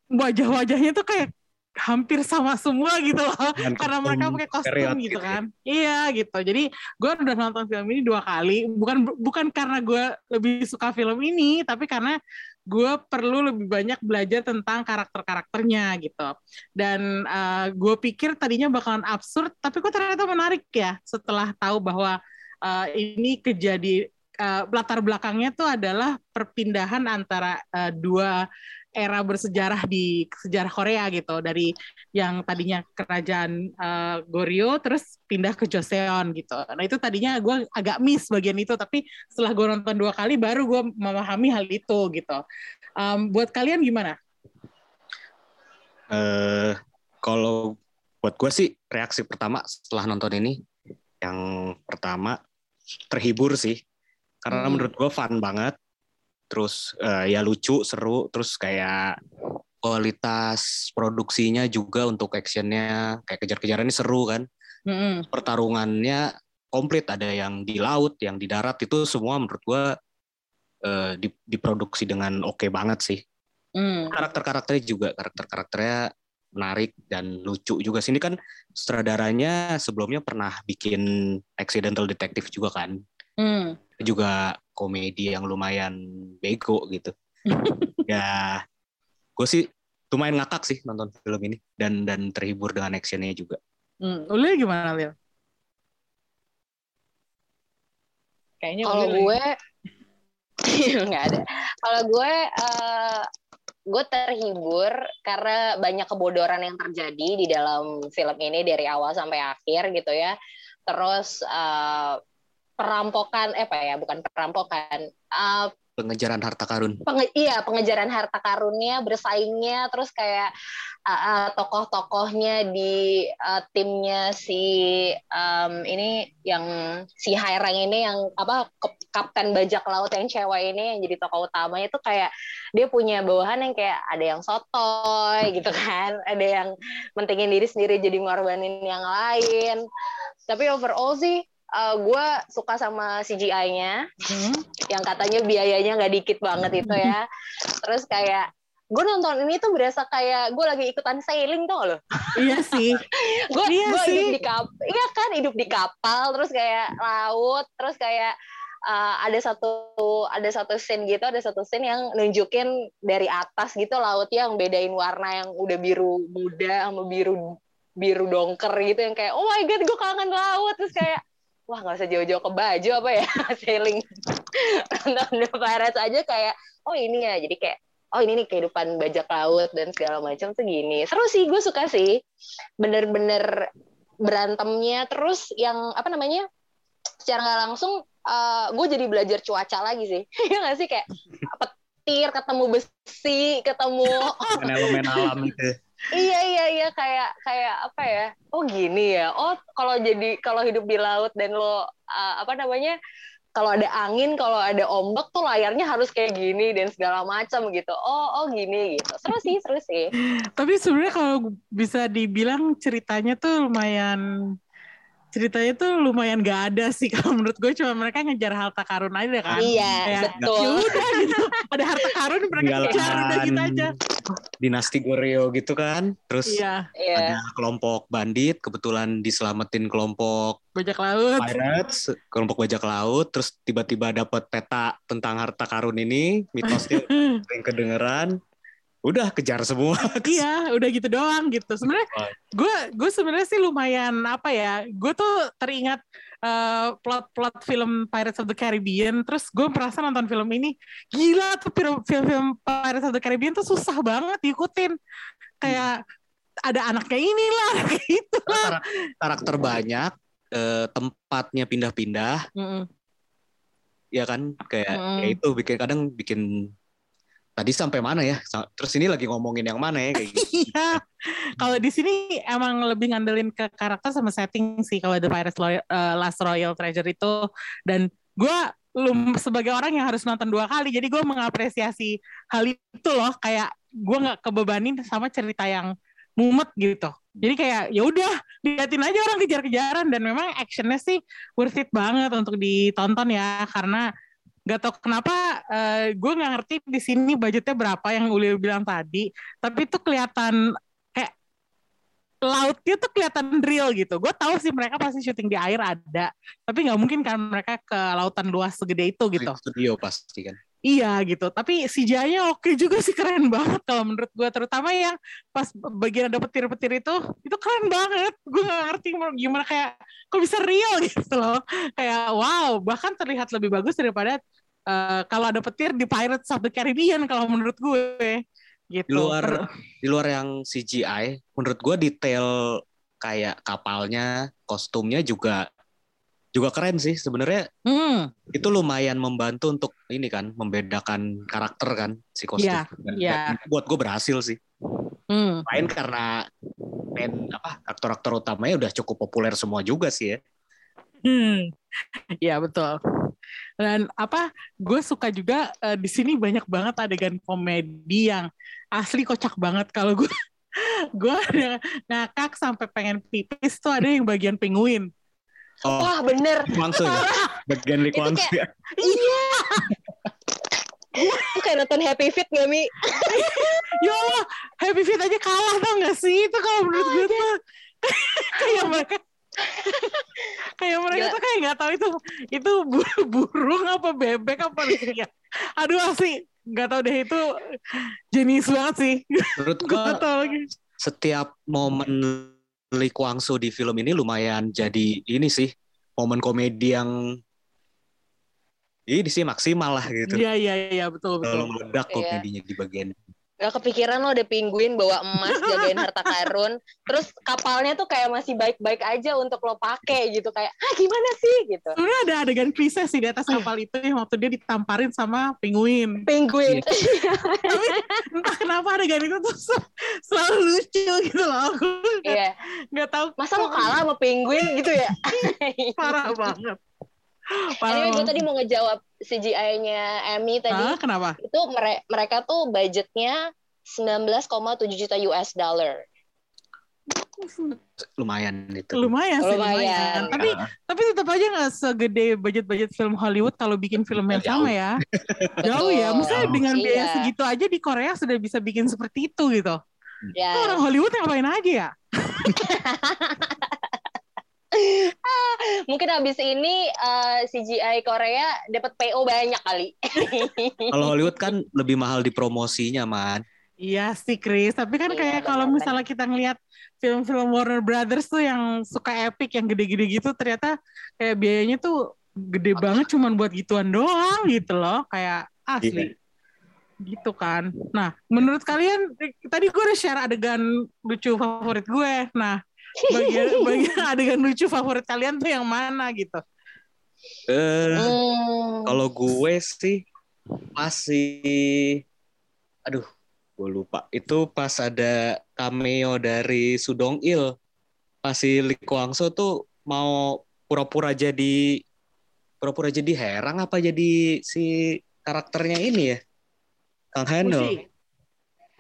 wajah-wajahnya tuh kayak hampir sama semua gitu loh. Dengan karena mereka pakai kostum stereotip gitu ya. kan. Iya gitu. Jadi gue udah nonton film ini dua kali. Bukan bukan karena gue lebih suka film ini tapi karena gue perlu lebih banyak belajar tentang karakter-karakternya gitu. Dan uh, gue pikir tadinya bakalan absurd tapi kok ternyata menarik ya setelah tahu bahwa uh, ini kejadi uh, latar belakangnya tuh adalah perpindahan antara uh, dua era bersejarah di sejarah Korea gitu dari yang tadinya kerajaan uh, Goryeo terus pindah ke Joseon gitu. Nah itu tadinya gue agak miss bagian itu tapi setelah gue nonton dua kali baru gue memahami hal itu gitu. Um, buat kalian gimana? eh kalau buat gue sih reaksi pertama setelah nonton ini yang pertama terhibur sih karena Hmm. menurut gue fun banget terus eh, ya lucu seru terus kayak kualitas produksinya juga untuk actionnya kayak kejar-kejaran ini seru kan Mm-mm. pertarungannya komplit ada yang di laut yang di darat itu semua menurut gua di- diproduksi dengan oke banget sih Mm. karakter-karakternya juga karakter-karakternya menarik dan lucu juga sini kan sutradaranya sebelumnya pernah bikin accidental detective juga kan Mm. juga komedi yang lumayan bego gitu ya gue sih lumayan ngakak sih nonton film ini dan dan terhibur dengan actionnya juga Mm. Ulil gimana Lil? Kayaknya Kalau gue nggak ada. Kalau gue eh, gue terhibur karena banyak kebodoran yang terjadi di dalam film ini dari awal sampai akhir gitu ya. Terus eh, perampokan eh apa ya bukan perampokan eh, pengejaran harta karun. Penge- iya pengejaran harta karunnya bersaingnya terus kayak uh, uh, tokoh-tokohnya di uh, timnya si um, ini yang si Hairang ini yang apa kap- kapten bajak laut yang cewek ini yang jadi tokoh utamanya itu kayak dia punya bawahan yang kayak ada yang sotoy gitu kan ada yang mentingin diri sendiri jadi ngorbanin yang lain. Tapi overall sih gue suka sama CGI-nya Hmm. yang katanya biayanya nggak dikit banget itu ya. Terus kayak gue nonton ini tuh berasa kayak gue lagi ikutan sailing tuh loh. Iya sih. Gue Iya gue sih. hidup di kapal, iya kan hidup di kapal, terus kayak laut, terus kayak uh, ada satu ada satu scene gitu, ada satu scene yang nunjukin dari atas gitu lautnya yang bedain warna yang udah biru muda sama biru biru dongker gitu yang kayak oh my god gue kangen laut terus kayak wah nggak usah jauh-jauh ke baju apa ya? Sailing nonton The Pirates aja kayak oh ini ya. Jadi kayak oh ini nih kehidupan bajak laut dan segala macam tuh gini. Seru sih gue suka sih. Bener-bener berantemnya. Terus yang apa namanya secara nggak langsung gue jadi belajar cuaca lagi sih. Ya nggak sih? Kayak petir ketemu besi ketemu elemen alam itu iya iya iya. Kayak kayak apa ya? Oh gini ya. Oh kalau jadi kalau hidup di laut dan lo uh, apa namanya? Kalau ada angin kalau ada ombak tuh layarnya harus kayak gini dan segala macam gitu. Oh oh gini gitu. Seru sih seru sih. Tapi sebenarnya kalau bisa dibilang ceritanya tuh lumayan ceritanya tuh lumayan gak ada sih kalau menurut gue cuma mereka ngejar harta karun aja kan. iya Kayak, betul Ya udah gitu. Ada harta karun mereka kejar udah gitu aja. dinasti Goryeo gitu kan terus Iya, iya ada kelompok bandit kebetulan diselamatin kelompok bajak laut. pirates kelompok bajak laut terus tiba-tiba dapat peta tentang harta karun ini mitosnya sering kedengeran udah kejar semua Iya, udah gitu doang gitu. Sebenarnya gue gue sebenarnya sih lumayan apa ya? Gue tuh teringat eh, plot-plot film Pirates of the Caribbean. Terus gue merasa nonton film ini gila tuh film- film-film Pirates of the Caribbean tuh susah banget diikutin. Kayak ada anaknya inilah gitu lah. Karakter banyak eh, tempatnya pindah-pindah Mm-mm. ya kan kayak Mm. ya itu bikin kadang bikin tadi sampai mana ya? Terus ini lagi ngomongin yang mana ya kayak gitu. Iya. Kalau di sini emang lebih ngandelin ke karakter sama setting sih kalau The Pirates eh, Last Royal Treasure itu. Dan gue lum sebagai orang yang harus nonton dua kali jadi gue mengapresiasi hal itu loh. Kayak gue nggak kebebanin sama cerita yang mumet gitu. Jadi kayak ya udah liatin aja orang kejar-kejaran dan memang actionnya sih worth it banget untuk ditonton ya. Karena nggak tahu kenapa gue nggak ngerti di sini budgetnya berapa yang Ulil bilang tadi tapi itu kelihatan kayak lautnya tuh kelihatan real gitu. Gue tahu sih mereka pasti syuting di air ada, tapi nggak mungkin kan mereka ke lautan luas segede itu gitu. studio pasti kan Iya gitu. Tapi CGI-nya oke juga sih keren banget kalau menurut gue, terutama yang pas bagian ada petir-petir itu, itu keren banget. Gue nggak ngerti gimana kayak kok bisa real gitu loh. Kayak wow, bahkan terlihat lebih bagus daripada eh, kalau ada petir di Pirates of the Caribbean kalau menurut gue. Gitu. di luar di luar yang CGI menurut gue detail kayak kapalnya kostumnya juga juga keren sih sebenarnya Hmm, itu lumayan membantu untuk ini kan membedakan karakter kan si kostum Iya, iya. dan buat gue berhasil sih hmm. main karena main apa aktor-aktor utamanya udah cukup populer semua juga sih ya Hmm, ya betul. Dan apa? Gue suka juga eh, di sini banyak banget adegan komedi yang asli kocak banget. Kalau gue gue ada ngakak sampai pengen pipis tuh ada yang bagian penguin. Oh, Wah bener. langsung ya. Bagian Lee Itu Kwang Soo ya. Iya. Itu kayak nonton Happy Feet gak Mi? Ya Allah, Happy Feet aja kalah tau gak sih? Itu kalau menurut gue tuh kayak mereka kayak mereka Gila. tuh kayak nggak tahu itu itu bu- burung apa bebek apa ya. Aduh asli nggak tahu deh itu jenis banget sih. Menurut gua setiap momen Lee Kwang Soo di film ini lumayan jadi ini sih momen komedi yang ini sih maksimal lah gitu. Iya iya iya betul Kalau betul. meledak Iya. komedinya di bagian Gak kepikiran lo ada penguin bawa emas jagain harta karun. Terus kapalnya tuh kayak masih baik-baik aja untuk lo pakai gitu kayak ah gimana sih gitu. Sebenarnya ada adegan klise sih di atas kapal itu yang waktu dia ditamparin sama penguin. Penguin. Tapi entah kenapa adegan itu tuh sel- selalu lucu gitu loh. Aku nggak- Iya. nggak tahu Masa lo kalah sama penguin gitu ya? parah banget. Parah Anyway, gue tadi mau ngejawab CGI-nya Emmy tadi. Hah, kenapa? Itu mere- mereka tuh budgetnya 19,7 juta US dollar. lumayan itu. Lumayan sih, Lumayan. lumayan. Tapi tapi tetap aja nggak segede budget-budget film Hollywood kalau bikin film yang Jauh. sama ya. Jauh ya. Maksudnya Betul. dengan biaya Iya. segitu aja di Korea sudah bisa bikin seperti itu gitu. Ya. Orang Hollywood ngapain aja ya? Mungkin habis ini eh, CGI Korea dapat PO banyak kali. Kalau Hollywood kan lebih mahal di promosinya, man. Iya sih Chris, tapi kan Iya, kayak kalau misalnya kita ngelihat film-film Warner Brothers tuh yang suka epic, yang gede-gede gitu, ternyata kayak biayanya tuh gede banget cuman buat gituan doang gitu loh, kayak asli. Gitu kan. Nah, menurut kalian eh, tadi gue udah share adegan lucu favorit gue. Nah, bagian bagian adegan lucu favorit kalian tuh yang mana gitu? Eh, Hmm. kalau gue sih masih aduh, gue lupa. Itu pas ada cameo dari Sudong Il. Pas si Lee Kwang Soo tuh mau pura-pura jadi pura-pura jadi herang apa jadi si karakternya ini ya? Kang Hano.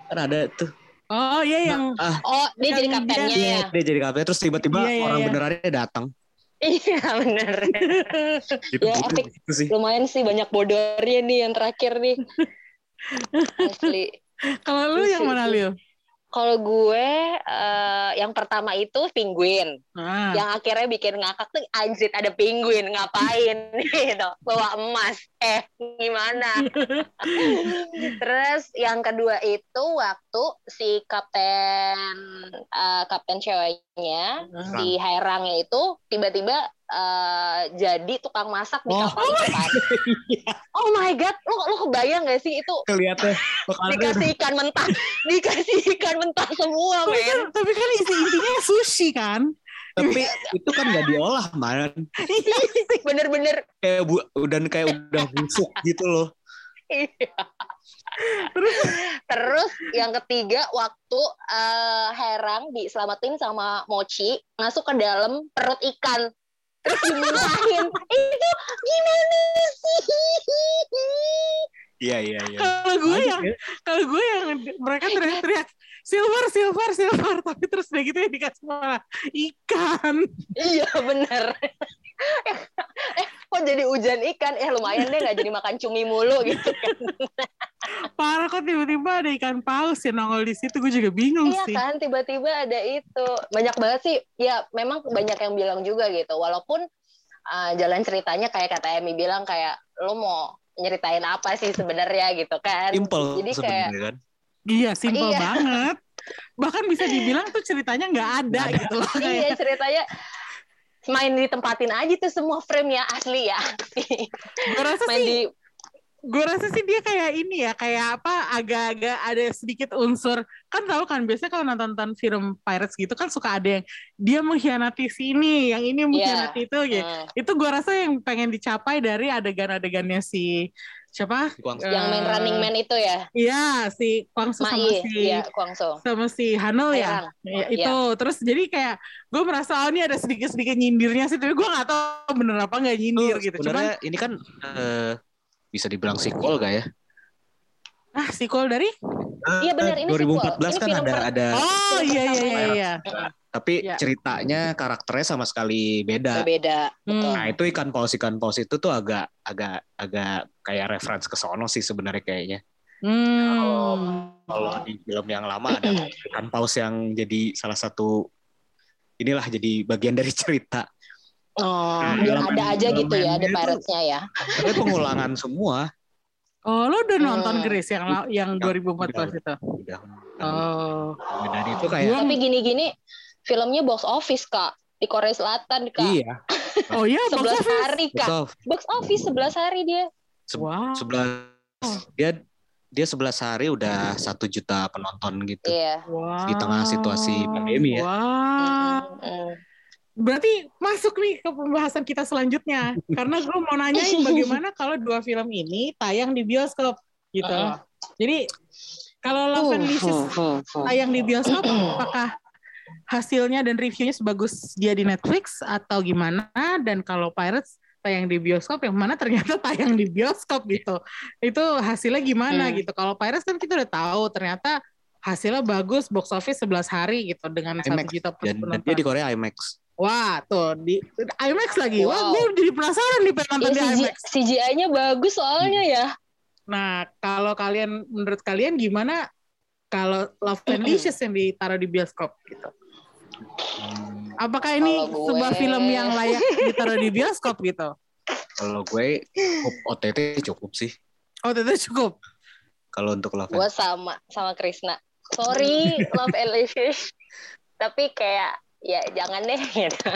Kan ada tuh. Oh iya yang Ah, Oh, dia jadi kaptennya dia- ya? dia jadi kapten terus tiba-tiba Iya, iya, orang iya. benerannya datang. Iya, bener. Gitu, Ya, gitu, epic. gitu sih. Lumayan sih banyak bodornya nih yang terakhir nih. Asli. kalau lu yang mana Lil? Kalau gue eh, yang pertama itu penguin. Ah. Yang akhirnya bikin ngakak tuh anjir ada penguin ngapain gitu. Bawa emas. Eh, gimana? Terus yang kedua itu waktu si kapten eh, kapten ceweknya si Hairangnya itu tiba-tiba eh, jadi tukang masak di Oh. kapal kan. Oh my god, lu lu kebayang gak sih itu Kelihatan dikasih ikan mentah, dikasih ikan mentah semua, Tapi kan, men. tapi kan isi intinya sushi kan? tapi itu kan nggak diolah man Bener-bener kayak bu dan kayak udah busuk gitu loh Iya. Terus yang ketiga waktu eh, Herang diselamatin sama Mochi masuk ke dalam perut ikan terus dimuntahin itu gimana sih? iya iya iya Kalau gue yang kalau gue yang mereka teriak-teriak silver silver silver tapi terus udah gitu ya dikasih malah ikan. iya bener. eh kok jadi hujan ikan? Eh lumayan deh nggak jadi makan cumi mulu gitu kan. Parah kok tiba-tiba ada ikan paus yang nongol di situ gue juga bingung Iya sih. kan, tiba-tiba ada itu. Banyak banget sih. Ya, memang banyak yang bilang juga gitu. Walaupun uh, jalan ceritanya kayak kata Emi bilang kayak lo mau nyeritain apa sih sebenarnya gitu kan. simple Jadi kayak kan Iya simpel Iya. banget. Bahkan bisa dibilang tuh ceritanya nggak ada gitu loh. iya ceritanya main ditempatin aja tuh semua frame ya asli ya. gue rasa main sih di gue rasa sih dia kayak ini ya kayak apa agak-agak ada sedikit unsur kan tahu kan biasanya kalau nonton film pirates gitu kan suka ada yang dia mengkhianati sini yang ini mengkhianati itu gitu Hmm. itu gue rasa yang pengen dicapai dari adegan-adegannya si siapa? Kwang Eh, Yang main Running Man itu ya. Iya, si Kwang Soo sama Mai, si ya, Kwang Soo. sama si Hano ya. Ya, itu terus jadi kayak gue merasa oh ini ada sedikit-sedikit nyindirnya sih tapi gue nggak tahu bener apa nggak nyindir gitu. Cuman ini kan eh, bisa dibilang sequel gak ya? ah sequel dari Iya benar ini sequel. 2014 Ini kan film ada ada Oh iya iya iya iya. Tapi Iya. ceritanya karakternya sama sekali beda. berbeda. Betul. Nah, itu ikan paus ikan paus itu tuh agak agak agak kayak reference ke sono sih sebenarnya kayaknya. Hmm. Kalau di film yang lama ada ikan paus yang jadi salah satu inilah jadi bagian dari cerita. Oh, Nah, biar dalam- ada aja gitu ya, itu- Pirates-nya ya. Tapi pengulangan semua. Oh lo udah nonton Hmm. Grace yang yang Udah, 2014 itu. Udah. Oh. Dan itu kayak Tapi gini-gini, filmnya box office kak di Korea Selatan kak. iya. Oh iya box 11 office. hari kak. Box office 11 hari dia. Se- Wow. sebelas dia dia 11 hari udah satu juta penonton gitu. Iya. Wow. Di tengah situasi pandemi ya. Wow. Mm. Berarti masuk nih ke pembahasan kita selanjutnya. Karena gue mau nanyain bagaimana kalau dua film ini tayang di bioskop gitu. Uh-uh. Jadi kalau Love and tayang di bioskop, apakah hasilnya dan reviewnya sebagus dia di Netflix atau gimana? Dan kalau Pirates tayang di bioskop, yang mana ternyata tayang di bioskop gitu. Itu hasilnya gimana Hmm. gitu. Kalau Pirates kan kita udah tahu ternyata hasilnya bagus box office 11 hari gitu dengan satu juta Dan, dan penonton. dia di Korea IMAX. Wah, tuh di IMAX lagi. Wah, Wow. gue jadi penasaran nih pengen nonton Ya, di IMAX. CGI-nya bagus soalnya ya. Nah, kalau kalian menurut kalian gimana kalau Love and Wishes yang ditaruh di bioskop gitu? Apakah ini Kalau gue- sebuah film yang layak ditaruh di bioskop gitu? Kalau gue OTT cukup sih. Oh, itu cukup. Kalau untuk Love Gue sama sama Krisna. Sorry, Love and Wishes. Tapi kayak ya jangan deh gitu.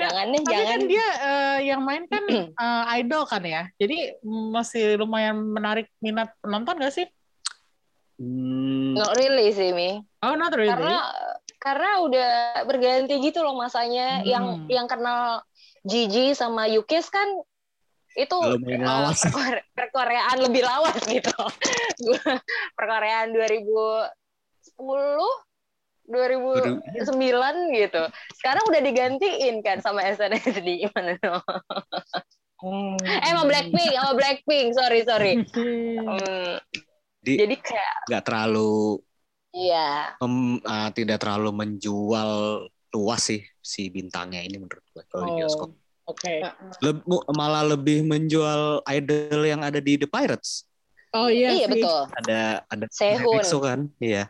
jangan deh, Tapi jangan. kan dia eh, yang main kan eh, idol kan ya. Jadi masih lumayan menarik minat penonton gak sih? Hmm, Not really sih, Mi. Oh, not really. karena karena udah berganti gitu loh masanya Hmm. yang yang kenal Gigi sama Yukis kan itu Lumayan eh, lawas. perkore- perkoreaan lebih lawas gitu perkoreaan 2010 2009 gitu sekarang udah digantiin kan sama SNSD gimana dong Hmm. eh sama Blackpink sama Blackpink sorry sorry Hmm, Di- jadi kayak nggak terlalu iya mem- ah, tidak terlalu menjual luas sih si bintangnya ini menurut gue kalau di Oh, bioskop. Oke. Leb- mu- malah lebih menjual idol yang ada di The Pirates. Oh iya, iya sih. betul Ada ada Sehun. Kan? Iya,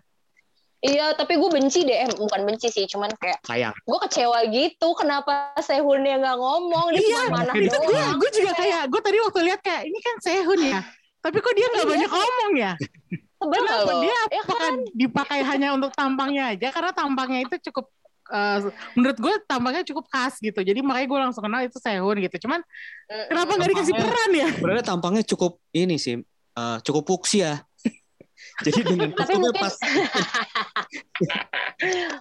Iya, tapi gue benci deh. Eh, bukan benci sih, cuman kayak sayang. gue kecewa gitu. Kenapa Sehunnya nggak ngomong? Dia Iya, cuma mana itu gue doang. gue juga kayak gue tadi waktu lihat kayak ini kan Sehun ya. Tapi kok dia nggak Iya. banyak ngomong ya? Kenapa loh. dia Ya apakah dipakai hanya untuk tampangnya aja? Karena tampangnya itu cukup eh, menurut gue tampangnya cukup khas gitu. Jadi makanya gue langsung kenal itu Sehun gitu. Cuman Mm, kenapa nggak dikasih peran ya? Sebenarnya tampangnya cukup ini sih, eh, cukup fuksia. Jadi dengan Tapi mungkin pas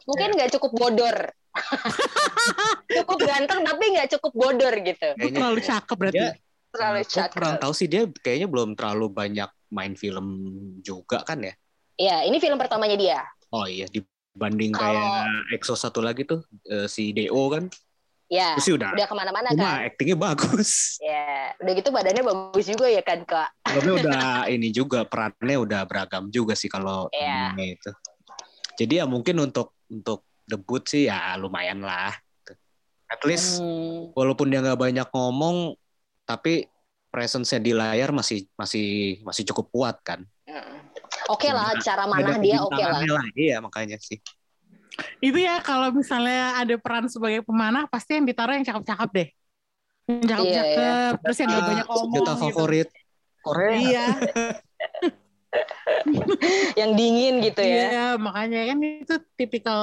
mungkin nggak cukup bodor. cukup ganteng tapi nggak cukup bodor gitu. Terlalu cakep berarti. dia Terlalu gue kurang cakep. tahu sih dia kayaknya belum terlalu banyak main film juga kan ya. Iya, ini film pertamanya dia. Oh iya dibanding Kalau- kayak EXO satu lagi tuh eh, si DO kan. Ya, sih udah udah ke mana-mana kan. aktingnya bagus. Ya, udah gitu badannya bagus juga ya kan kak. Filmnya udah ini juga perannya udah beragam juga sih kalau ini itu. Jadi ya mungkin untuk untuk debut sih ya lumayan lah. At least Hmm. walaupun dia nggak banyak ngomong, tapi presence-nya di layar masih masih masih cukup kuat kan. Oke lah, cara Ada manah dia oke lah. kebintangannya Iya makanya sih. Itu ya kalau misalnya ada peran sebagai pemanah pasti yang ditaruh yang cakep-cakep deh. Yang cakep-cakep, terus yang gak banyak ngomong. Juta gitu. favorit Korea. Iya, Yang dingin gitu ya. iya, makanya kan itu tipikal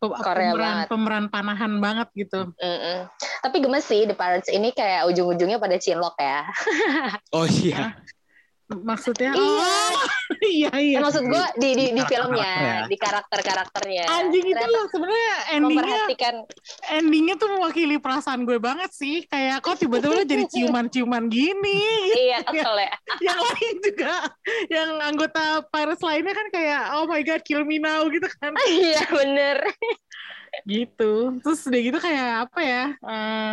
Korea pemeran banget. pemeran panahan banget gitu. Mm-mm. Tapi gemes sih The Pirates ini kayak ujung-ujungnya pada cinlok ya. Oh iya. Maksudnya, Iya. oh iya iya. Eh, maksud gue di di, di filmnya, ya. di karakter-karakternya. Anjing itu Ternyata sebenarnya endingnya memperhatikan endingnya tuh mewakili perasaan gue banget sih. Kayak kok tiba-tiba lo jadi ciuman-ciuman gini. iya kesel ya. yang lain juga, yang anggota Pirates lainnya kan kayak oh my god kill me now gitu kan. Iya bener. gitu. Terus udah gitu kayak apa ya? eh,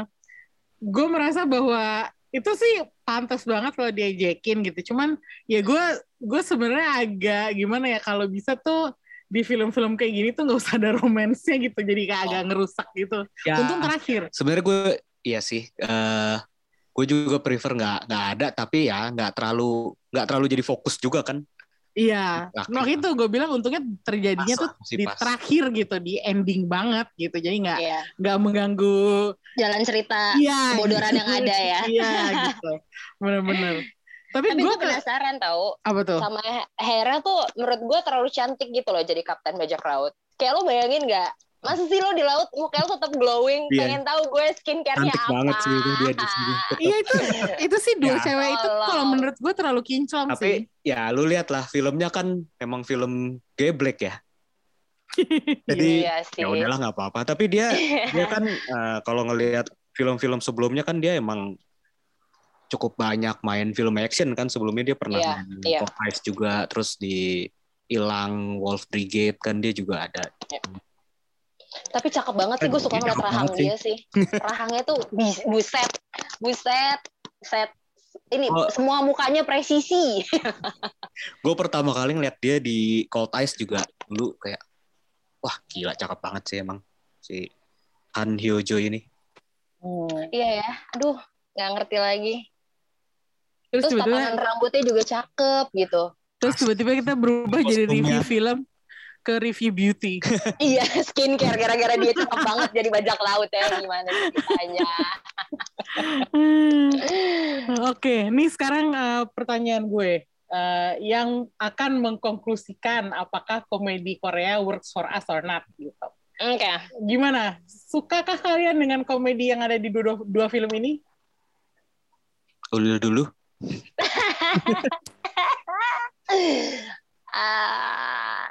gue merasa bahwa itu sih pantas banget kalau diajakin gitu. Cuman ya gue gue sebenarnya agak gimana ya kalau bisa tuh di film-film kayak gini tuh nggak usah ada romansnya gitu. Jadi kayak agak ngerusak gitu. Ya, Untung terakhir. sebenarnya gue iya sih. eh gue juga prefer nggak nggak ada, tapi ya nggak terlalu nggak terlalu jadi fokus juga kan. Iya, Terakhir. nah itu gue bilang untungnya terjadinya Pas tuh di pas. terakhir gitu, di ending banget gitu. Jadi nggak Iya. nggak mengganggu Jalan cerita Iya, kebodoran gitu. yang ada ya. Iya gitu. Bener-bener. Tapi, Tapi gue penasaran tahu apa tuh? sama Hera tuh menurut gue terlalu cantik gitu loh jadi kapten bajak laut. Kayak lo bayangin nggak? Masa sih lo di laut muka lo tetap glowing? Iya. Pengen tahu gue skincare-nya Cantik apa? banget sih itu dia di sini. Iya itu itu sih dua Ya. cewek itu kalau menurut gue terlalu kinclong sih. Tapi ya lu lihat lah filmnya kan emang film geblek ya. Jadi Iya sih. ya udahlah nggak apa-apa. Tapi dia dia kan eh, kalau ngelihat film-film sebelumnya kan dia emang cukup banyak main film action kan sebelumnya dia pernah Iya, main iya. Pop Ice juga terus di Ilang Wolf Brigade kan dia juga ada. Tapi cakep banget sih gue suka ngeliat rahang dia sih. Rahangnya tuh buset, buset, set. Ini Oh. semua mukanya presisi. Gue pertama kali ngeliat dia di Cold Ice juga dulu kayak wah gila cakep banget sih emang si Han Hyo Jo ini. Iya ya, aduh nggak ngerti lagi. Terus Terus tatanan rambutnya juga cakep gitu. terus tiba-tiba kita berubah jadi Kostumnya. review film ke review beauty. iya skincare gara-gara dia cakep banget jadi bajak laut ya gimana ceritanya. Hmm. Oke, nih sekarang eh, pertanyaan gue Eh, yang akan mengkonklusikan apakah komedi Korea works for us or not gitu. Oke. Gimana? Sukakah kalian dengan komedi yang ada di dua, dua film ini? Dulu dulu. Ah,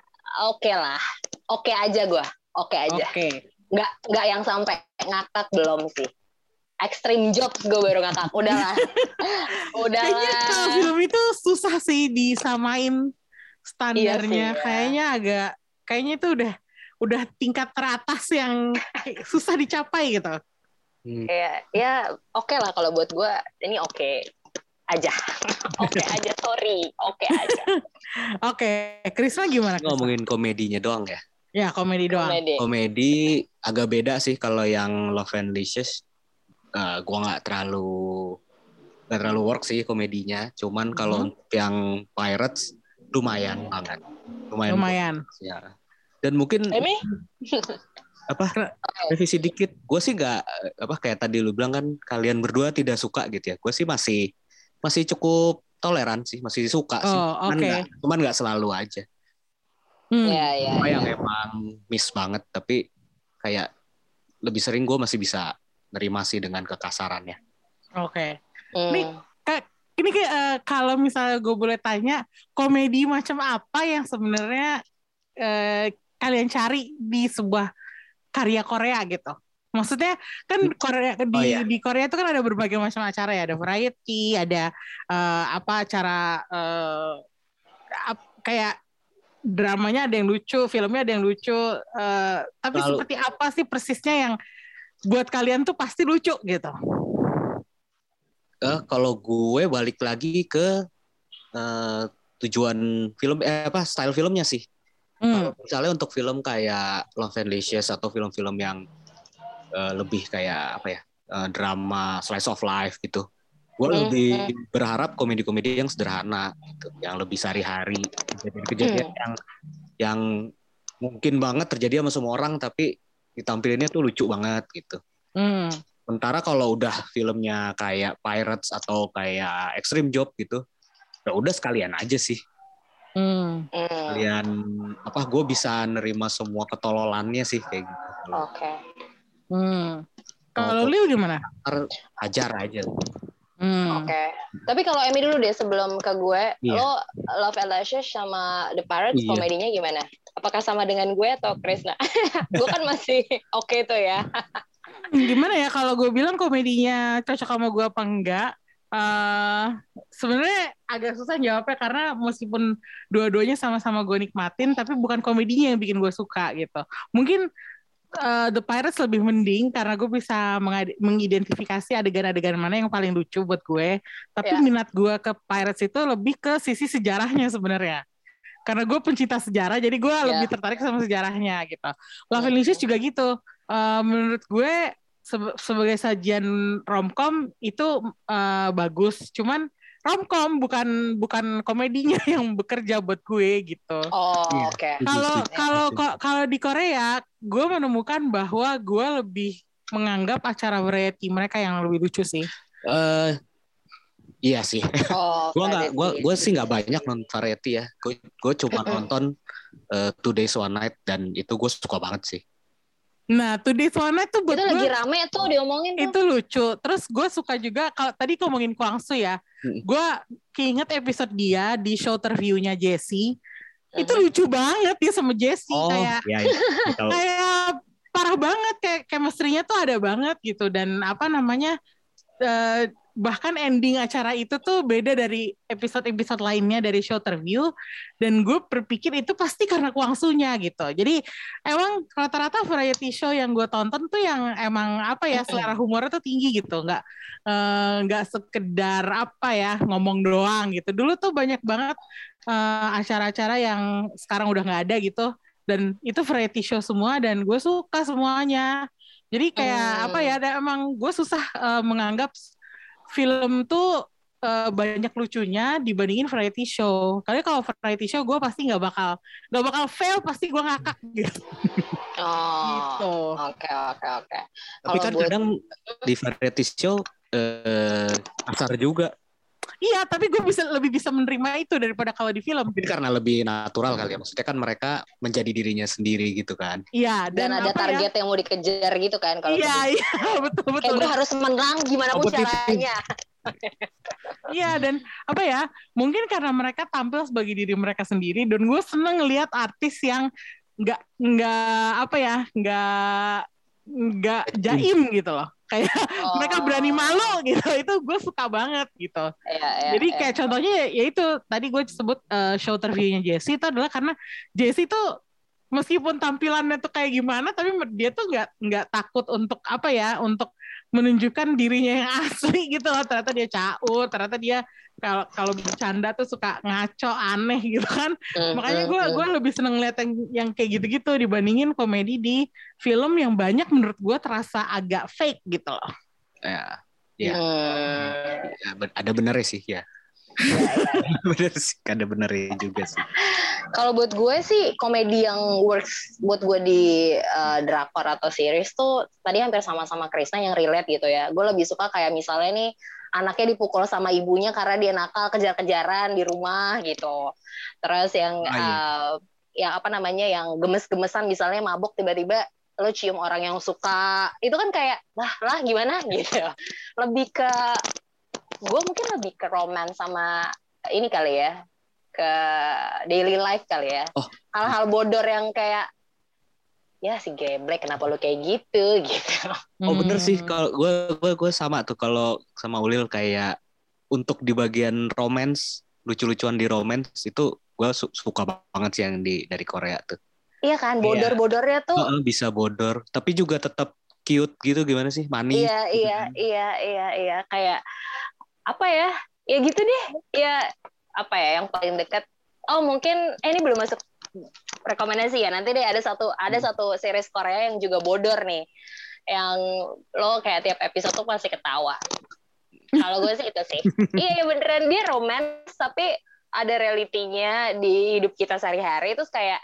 oke lah. Oke aja gue. Oke aja. Oke. Nggak nggak yang sampai ngakak belum sih. Extreme jokes gue baru ngakak. Udahlah. Kayaknya kalau Udahlah. film itu susah sih disamain standarnya. Iya sih, ya. Kayaknya agak, kayaknya itu udah udah tingkat teratas yang susah dicapai gitu. Hmm. Ya, ya oke lah kalau buat gue ini oke aja. oke aja, sorry. Oke aja. Oke, Krisna gimana? Krisna? Ngomongin komedinya doang ya. Ya komedi doang. Komedi. Komedi agak beda sih kalau yang Love and Licious. eh, gua nggak terlalu nggak terlalu work sih komedinya. Cuman kalau untuk yang Pirates lumayan banget. Lumayan. Lumayan. Ya. Dan mungkin Emi? apa revisi dikit. Gue sih nggak apa kayak tadi lu bilang kan kalian berdua tidak suka gitu ya. Gue sih masih masih cukup toleran sih, masih suka sih. Oh, Cuman oke. nggak cuman nggak selalu aja. Hmm. Ya, ya. Cuma yang ya. emang miss banget tapi kayak lebih sering gue masih bisa nerima sih dengan kekasarannya. Oke. Hmm. Nih, Ini kayak eh, kalau misalnya gue boleh tanya, komedi macam apa yang sebenarnya eh, kalian cari di sebuah karya Korea gitu? Maksudnya kan Korea di Oh, iya. di Korea itu kan ada berbagai macam acara ya, ada variety, ada eh, apa acara eh, ap- kayak dramanya ada yang lucu, filmnya ada yang lucu. eh, tapi Lalu- seperti apa sih persisnya yang buat kalian tuh pasti lucu gitu? Eh kalau gue balik lagi ke eh, tujuan film eh apa style filmnya sih. Hmm. Misalnya untuk film kayak Love and Licious atau film-film yang eh, lebih kayak apa ya eh, drama slice of life gitu. Gue Hmm, lebih berharap komedi-komedi yang sederhana, gitu, yang lebih sehari-hari, kejadian-kejadian yang yang mungkin banget terjadi sama semua orang, tapi ditampilinnya tuh lucu banget gitu. Hmm. Sementara kalau udah filmnya kayak Pirates atau kayak Extreme Job gitu, ya udah sekalian aja sih. Hmm. Hmm. Sekalian apa gue bisa nerima semua ketololannya sih kayak gitu. Oke. Hmm. Oh, Kalau Liu gimana? ajar aja. Hmm. Oke. Tapi kalau Emi dulu deh sebelum ke gue, Iya. lo Love and Lashes sama The Pirates Iya. komedinya gimana? Apakah sama dengan gue atau Krisna? gue kan masih oke tuh ya. gimana ya kalau gue bilang komedinya cocok sama gue apa enggak eh sebenarnya agak susah jawabnya karena meskipun dua-duanya sama-sama gue nikmatin tapi bukan komedinya yang bikin gue suka gitu mungkin eh, The Pirates lebih mending karena gue bisa mengidentifikasi adegan-adegan mana yang paling lucu buat gue. Tapi Ya. minat gue ke Pirates itu lebih ke sisi sejarahnya sebenarnya. Karena gue pencinta sejarah jadi gue Ya. lebih tertarik sama sejarahnya gitu. Love and Lashes juga gitu. Eh, menurut gue sebe- sebagai sajian romcom itu eh, bagus. Cuman romcom bukan bukan komedinya yang bekerja buat gue gitu Oh, Iya. oke. kalau Setuju, kalau ko- kalau di Korea gue menemukan bahwa gue lebih menganggap acara variety mereka yang lebih lucu sih Eh, iya sih. Oh, Gua nggak, gua variety. gue sih nggak banyak nonton variety ya. Gue gue cuma nonton eh, Two Days One Night dan itu gue suka banget sih. Nah Today One Night tuh buat Itu lagi gue rame tuh diomongin tuh. itu lucu. Terus gue suka juga kalau tadi ngomongin Kwang Soo ya, Hmm. gue keinget episode dia di show terviewnya Jessie. Itu Mhm. lucu banget dia sama Jessie Oh, kayak iya, iya. Tahu. kayak parah banget kayak chemistry-nya tuh ada banget gitu dan apa namanya eh, bahkan ending acara itu tuh beda dari episode-episode lainnya dari show terview. Dan gue berpikir itu pasti karena kuangsunya gitu. Jadi emang rata-rata variety show yang gue tonton tuh yang emang apa ya selera humornya tuh tinggi gitu. Nggak eh, nggak sekedar apa ya ngomong doang gitu. Dulu tuh banyak banget eh, acara-acara yang sekarang udah nggak ada gitu. Dan itu variety show semua dan gue suka semuanya. Jadi kayak Hmm. apa ya ada emang gue susah eh, menganggap film tuh eh, banyak lucunya dibandingin variety show karena kalau variety show gue pasti nggak bakal nggak bakal fail pasti gue ngakak gitu Oh, gitu oke oke oke. Tapi Kalau kan buat- kadang di variety show eh asar juga. Iya tapi gue bisa lebih bisa menerima itu daripada kalau di film Mungkin karena lebih natural kali ya. Maksudnya kan mereka menjadi dirinya sendiri gitu kan. iya Dan, dan, ada apa target ya yang mau dikejar gitu kan kalau iya gitu. iya betul betul Kayak gue harus menang gimana pun caranya. Iya dan apa ya mungkin karena mereka tampil sebagai diri mereka sendiri dan gue seneng ngelihat artis yang nggak nggak apa ya nggak nggak jaim gitu loh kayak Oh. mereka berani malu gitu itu gue suka banget gitu Iya, iya, jadi iya. kayak contohnya ya, ya itu tadi gue sebut eh, show terviewnya Jessie itu adalah karena Jessie tuh meskipun tampilannya tuh kayak gimana tapi dia tuh nggak nggak takut untuk apa ya untuk menunjukkan dirinya yang asli gitu loh ternyata dia caur ternyata dia kalau kalau bercanda tuh suka ngaco aneh gitu kan Hmm, makanya gue hmm. gue lebih seneng lihat yang yang kayak gitu-gitu dibandingin komedi di film yang banyak menurut gue terasa agak fake gitu loh Ya, ya, Hmm. ya, ada benernya sih ya. Bener sih, ada benernya juga sih. Kalau buat gue sih komedi yang works buat gue di uh, drakor atau series tuh tadi hampir sama-sama Krisna yang relate gitu ya. Gue lebih suka kayak misalnya nih anaknya dipukul sama ibunya karena dia nakal kejar-kejaran di rumah gitu. Terus yang Ah, iya. uh, yang apa namanya yang gemes-gemesan misalnya mabuk tiba-tiba lo cium orang yang suka itu kan kayak lah lah gimana gitu lebih ke gue mungkin lebih ke romance sama ini kali ya ke daily life kali ya. Oh. hal-hal bodor yang kayak ya si geblek kenapa lu kayak gitu? Gitu. Oh bener sih. Hmm. kalau gue gue gue sama tuh kalau sama Ulil kayak untuk di bagian romance lucu-lucuan di romance itu gue su- suka banget sih yang di dari Korea tuh. Iya kan bodor-bodornya tuh Heeh, bisa bodor. Tapi juga tetap cute gitu gimana sih? Manis iya gitu iya kan. iya iya iya. Kayak apa ya? Ya gitu deh. Ya apa ya yang paling dekat. Oh mungkin eh, ini belum masuk rekomendasi ya. Nanti deh ada satu ada Hmm. satu series Korea yang juga bodor nih. Yang lo kayak tiap episode tuh pasti ketawa. Kalau gue sih itu sih. Iya iya, beneran. Dia romance tapi ada realitinya di hidup kita sehari-hari. Terus kayak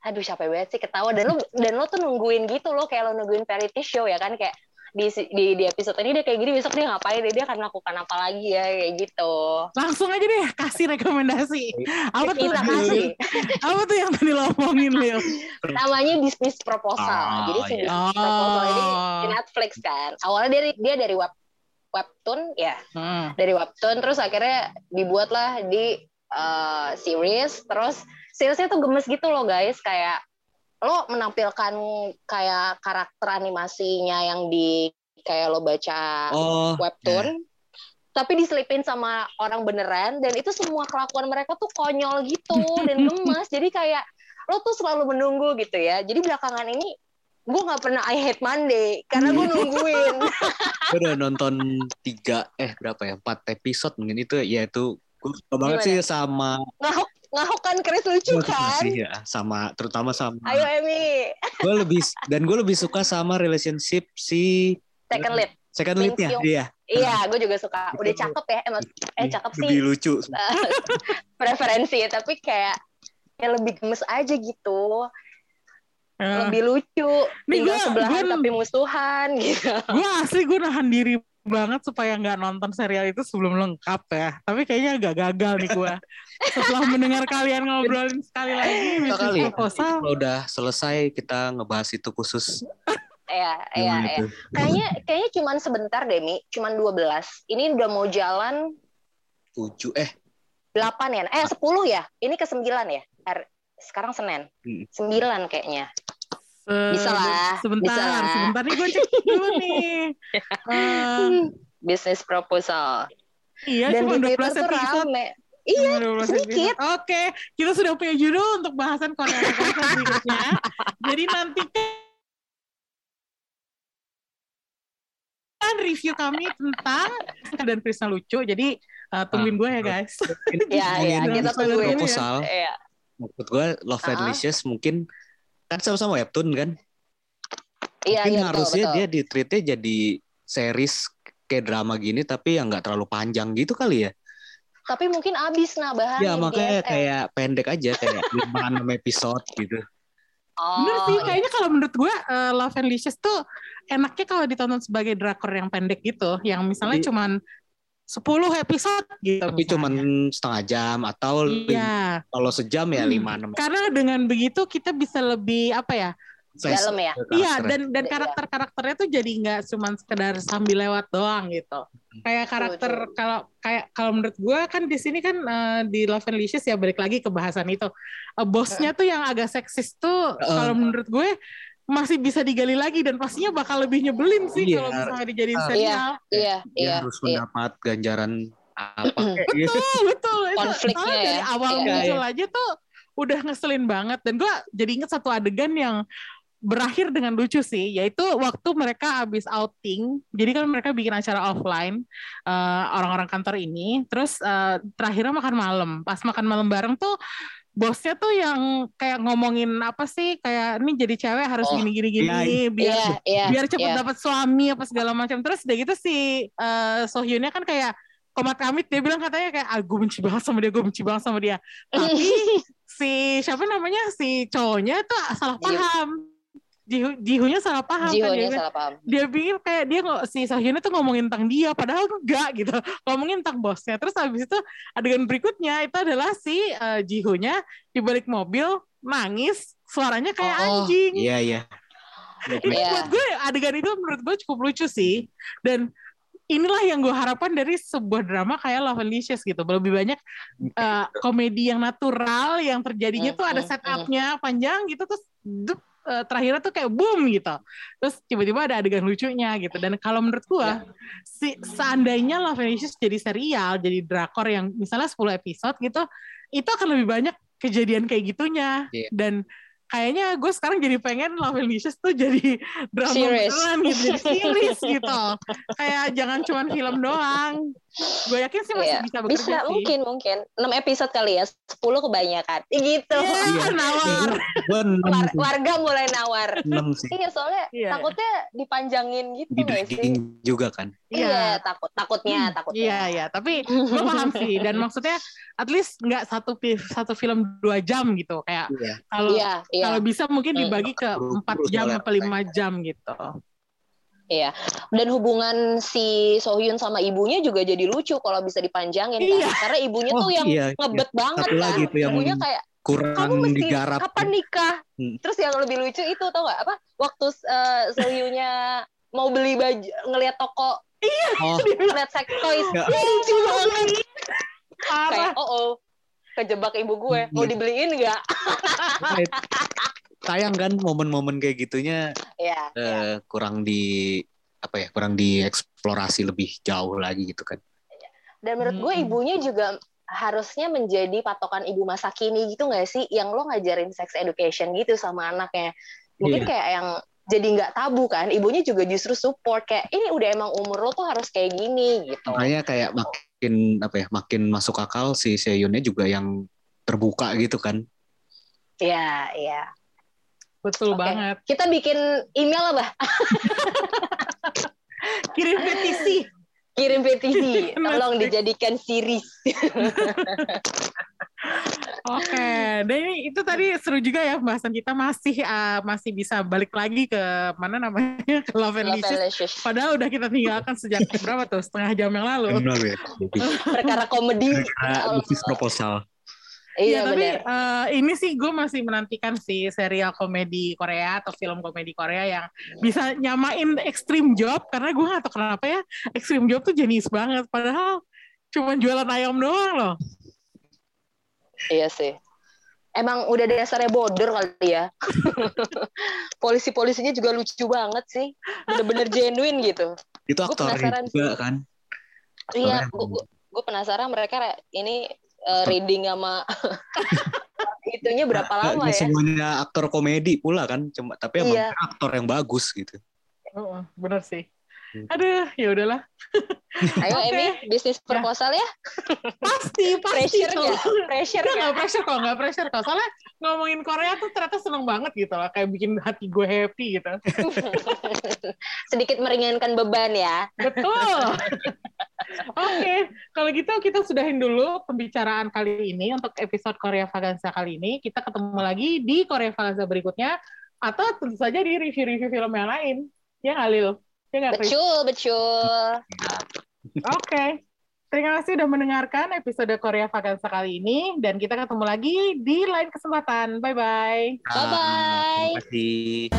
aduh capek banget sih ketawa. Dan lo dan lo tuh nungguin gitu lo kayak lo nungguin variety show ya kan? Kayak di di, di episode ini dia kayak gini besok dia ngapain? Dia akan melakukan apa lagi ya? Kayak gitu. Langsung aja deh kasih rekomendasi. Apa tuh? Kita kasih. Apa tuh yang tadi lo omongin Lil? Namanya bisnis proposal. Ah, jadi si iya. bisnis proposal ini Oh. di Netflix kan. Awalnya dari dia dari web webtoon ya. Hmm. dari webtoon terus akhirnya dibuatlah di eh, series. Terus seriesnya tuh gemes gitu loh guys. Kayak lo menampilkan kayak karakter animasinya yang di kayak lo baca Oh, webtoon tapi diselipin sama orang beneran dan itu semua kelakuan mereka tuh konyol gitu dan gemes jadi kayak lo tuh selalu menunggu gitu ya. Jadi belakangan ini gue nggak pernah I hate Monday karena gue nungguin. Gue udah nonton tiga eh berapa ya? Empat episode mungkin itu ya itu gue suka banget Gimana? sih sama ngahok kan Chris lucu kan? sih ya. Sama terutama sama ayo Emi. Gue lebih dan gue lebih suka sama relationship si second lead. Second leadnya Kyung. dia. Iya gue juga suka. Udah cakep ya emang. Eh cakep sih. Lebih lucu. Preferensi tapi kayak ya lebih gemes aja gitu. Eh, lebih lucu. Nih, tinggal gua- sebelahan gua- tapi musuhan gitu. Gue asli gue nahan diri banget supaya nggak nonton serial itu sebelum lengkap ya. Tapi kayaknya agak gagal nih gue. Setelah mendengar kalian ngobrolin sekali lagi, Kita Mrs. kali Proposal. kalau udah selesai kita ngebahas itu khusus Iya, iya, iya. Kayaknya kayaknya cuman sebentar deh, Mi. Cuman 12. Ini udah mau jalan tujuh eh 8 ya. Eh, 10 ya. Ini ke 9 ya. Er, sekarang Senin. Hmm. 9 kayaknya. Se- Bisa lah, Sebentar, bisa lah. sebentar nih gue cek dulu nih. Eh, Business proposal. iya, Dan cuma di 12 Twitter tuh episode. rame. Iya, Cuma 12 sedikit. Oke, kita sudah punya judul untuk bahasan Korea berikutnya. Jadi nanti kan review kami tentang dan Krisna lucu. Jadi eh, tungguin gue ya guys. Iya, iya, kita tungguin. ya. proposal Iya. maksud gue Love and Ah. Licious mungkin kan sama-sama webtoon kan Iya, mungkin iya, betul, harusnya betul. dia di treatnya jadi series kayak drama gini tapi yang nggak terlalu panjang gitu kali ya Tapi mungkin abis nah bahannya ya makanya DSM. kayak pendek aja kayak lima enam episode gitu Oh, Bener sih, iya. kayaknya kalau menurut gue eh, Love and Licious tuh enaknya kalau ditonton sebagai drakor yang pendek gitu, yang misalnya Jadi- cuman 10 episode gitu. tapi misalnya. cuman setengah jam atau Iya, kalau sejam ya Hmm. lima enam karena dengan begitu kita bisa lebih apa ya? Dalam ya? Iya, dan dan Iya. karakter-karakternya tuh jadi nggak cuman sekedar sambil lewat doang gitu. Kayak karakter kalau kayak kalau menurut gue kan di sini kan eh, di Love and Licious ya balik lagi ke bahasan itu. Eh, bosnya tuh yang agak seksis tuh Heeh. kalau menurut gue masih bisa digali lagi dan pastinya bakal lebih nyebelin sih Iya. kalau misalnya dijadiin serial. Iya, dia iya. harus iya. mendapat ganjaran apa kayak gitu. Betul, betul. Itu Konfliknya soalnya dari ya. awal Iya, muncul aja tuh udah ngeselin banget dan gue jadi inget satu adegan yang berakhir dengan lucu sih, yaitu waktu mereka habis outing. Jadi kan mereka bikin acara offline eh, orang-orang kantor ini, terus eh, terakhirnya makan malam. Pas makan malam bareng tuh bosnya tuh yang kayak ngomongin apa sih kayak ini jadi cewek harus Oh, gini gini gini iya, biar Iya, iya. biar cepet iya. dapat suami apa segala macam terus udah gitu si eh Sohyunnya kan kayak komat kamit dia bilang katanya kayak ah gue benci banget sama dia gue benci banget sama dia tapi si siapa namanya si cowoknya tuh salah Jiho. paham Jihu, Jihunya salah paham kan Jihonya dia, salah paham. dia pikir kayak dia nggak si Sohyunnya tuh ngomongin tentang dia padahal enggak gitu. Ngomongin tentang bosnya. Terus habis itu adegan berikutnya itu adalah si eh, Jihunya di balik mobil nangis suaranya kayak Oh, anjing. Iya iya. Ini Iya. buat gue adegan itu menurut gue cukup lucu sih. Dan inilah yang gue harapkan dari sebuah drama kayak Love and Licious gitu. Lebih banyak uh, komedi yang natural yang terjadinya Hmm, tuh ada setupnya panjang gitu terus dup, uh, terakhirnya tuh kayak boom gitu. Terus tiba-tiba ada adegan lucunya gitu. Dan kalau menurut gue Ya. si seandainya Love and Licious jadi serial jadi drakor yang misalnya 10 episode gitu itu akan lebih banyak kejadian kayak gitunya. Iya. dan kayaknya gue sekarang jadi pengen Love and Licious tuh jadi drama beneran gitu jadi series gitu. Kayak jangan cuman film doang gue yakin sih masih Iya. bisa bekerja Bisa, sih mungkin, mungkin. 6 episode kali ya, 10 kebanyakan. Gitu. Iya, nawar War- warga mulai nawar. sih Iya, soalnya Iya. takutnya dipanjangin gitu di sih? juga kan Iya, takut, takutnya, takutnya. Iya, iya. Tapi gue paham sih. Dan maksudnya, at least nggak satu satu film dua jam gitu. Kayak iya kalau Iya, iya. kalau bisa mungkin Hmm. dibagi ke empat jam atau lima jam gitu. Iya. Dan hubungan si Sohyun sama ibunya juga jadi lucu kalau bisa dipanjangin Iya. kan. Karena ibunya Oh, tuh yang iya, ngebet banget Satu kan. lagi yang ibunya kayak kurang kamu mesti digarap kapan nikah? Hmm. Terus yang lebih lucu itu tau gak apa? Waktu uh, Sohyunnya mau beli baju ngelihat toko oh ngeliat sex toys Ya. lucu banget kayak oh oh kejebak ibu gue. Mau Iya. dibeliin nggak? Sayang kan momen-momen kayak gitunya Ya. eh, kurang di apa ya kurang dieksplorasi lebih jauh lagi gitu kan Dan menurut gue Mm-mm. ibunya juga harusnya menjadi patokan ibu masa kini gitu nggak sih? Yang lo ngajarin sex education gitu sama anaknya. Mungkin Iya. kayak yang jadi nggak tabu kan? Ibunya juga justru support kayak ini udah emang umur lo tuh harus kayak gini gitu. makanya kayak makin apa ya makin masuk akal si Seyunnya juga yang terbuka gitu kan Iya, iya. Betul Oke. banget. Kita bikin email lah, bah. Kirim petisi. Kirim petisi. Tolong dijadikan series. Oke, dan ini itu tadi seru juga ya pembahasan kita masih uh, masih bisa balik lagi ke mana namanya ke Love and Love. Padahal udah kita tinggalkan sejak berapa tuh setengah jam yang lalu. Perkara komedi. bisnis proposal Iya, tapi benar. uh, ini sih gue masih menantikan sih serial komedi Korea atau film komedi Korea yang bisa nyamain Extreme Job karena gue gak tahu kenapa ya Extreme Job tuh jenis banget padahal cuma jualan ayam doang loh. Iya sih. Emang udah dasarnya border kali ya. Polisi-polisinya juga lucu banget sih. Bener-bener genuine gitu. itu penasaran juga kan Iya, gue penasaran mereka re- ini eh, reading sama itunya berapa lama ya? semuanya aktor komedi pula kan cuma tapi emang Iya. aktor yang bagus gitu Heeh, bener sih. Hmm. Aduh, ya udahlah. Ayo Oke. Emi, bisnis proposal ya? Pasti, pasti. Pressure nggak? Pressure Enggak, nggak? nggak pressure kok, nggak pressure kok. Soalnya ngomongin Korea tuh ternyata seneng banget gitu loh. Kayak bikin hati gue happy gitu. Sedikit meringankan beban ya. Betul. Oke, kalau gitu kita sudahin dulu pembicaraan kali ini untuk episode Korea Vaganza kali ini. Kita ketemu lagi di Korea Vaganza berikutnya atau tentu saja di review-review film yang lain. Ya nggak, Lil? Ya nggak, Chris? Betul, betul. Oke. Terima kasih sudah mendengarkan episode Korea Vaganza kali ini dan kita ketemu lagi di lain kesempatan. Bye bye. Bye-bye. Terima kasih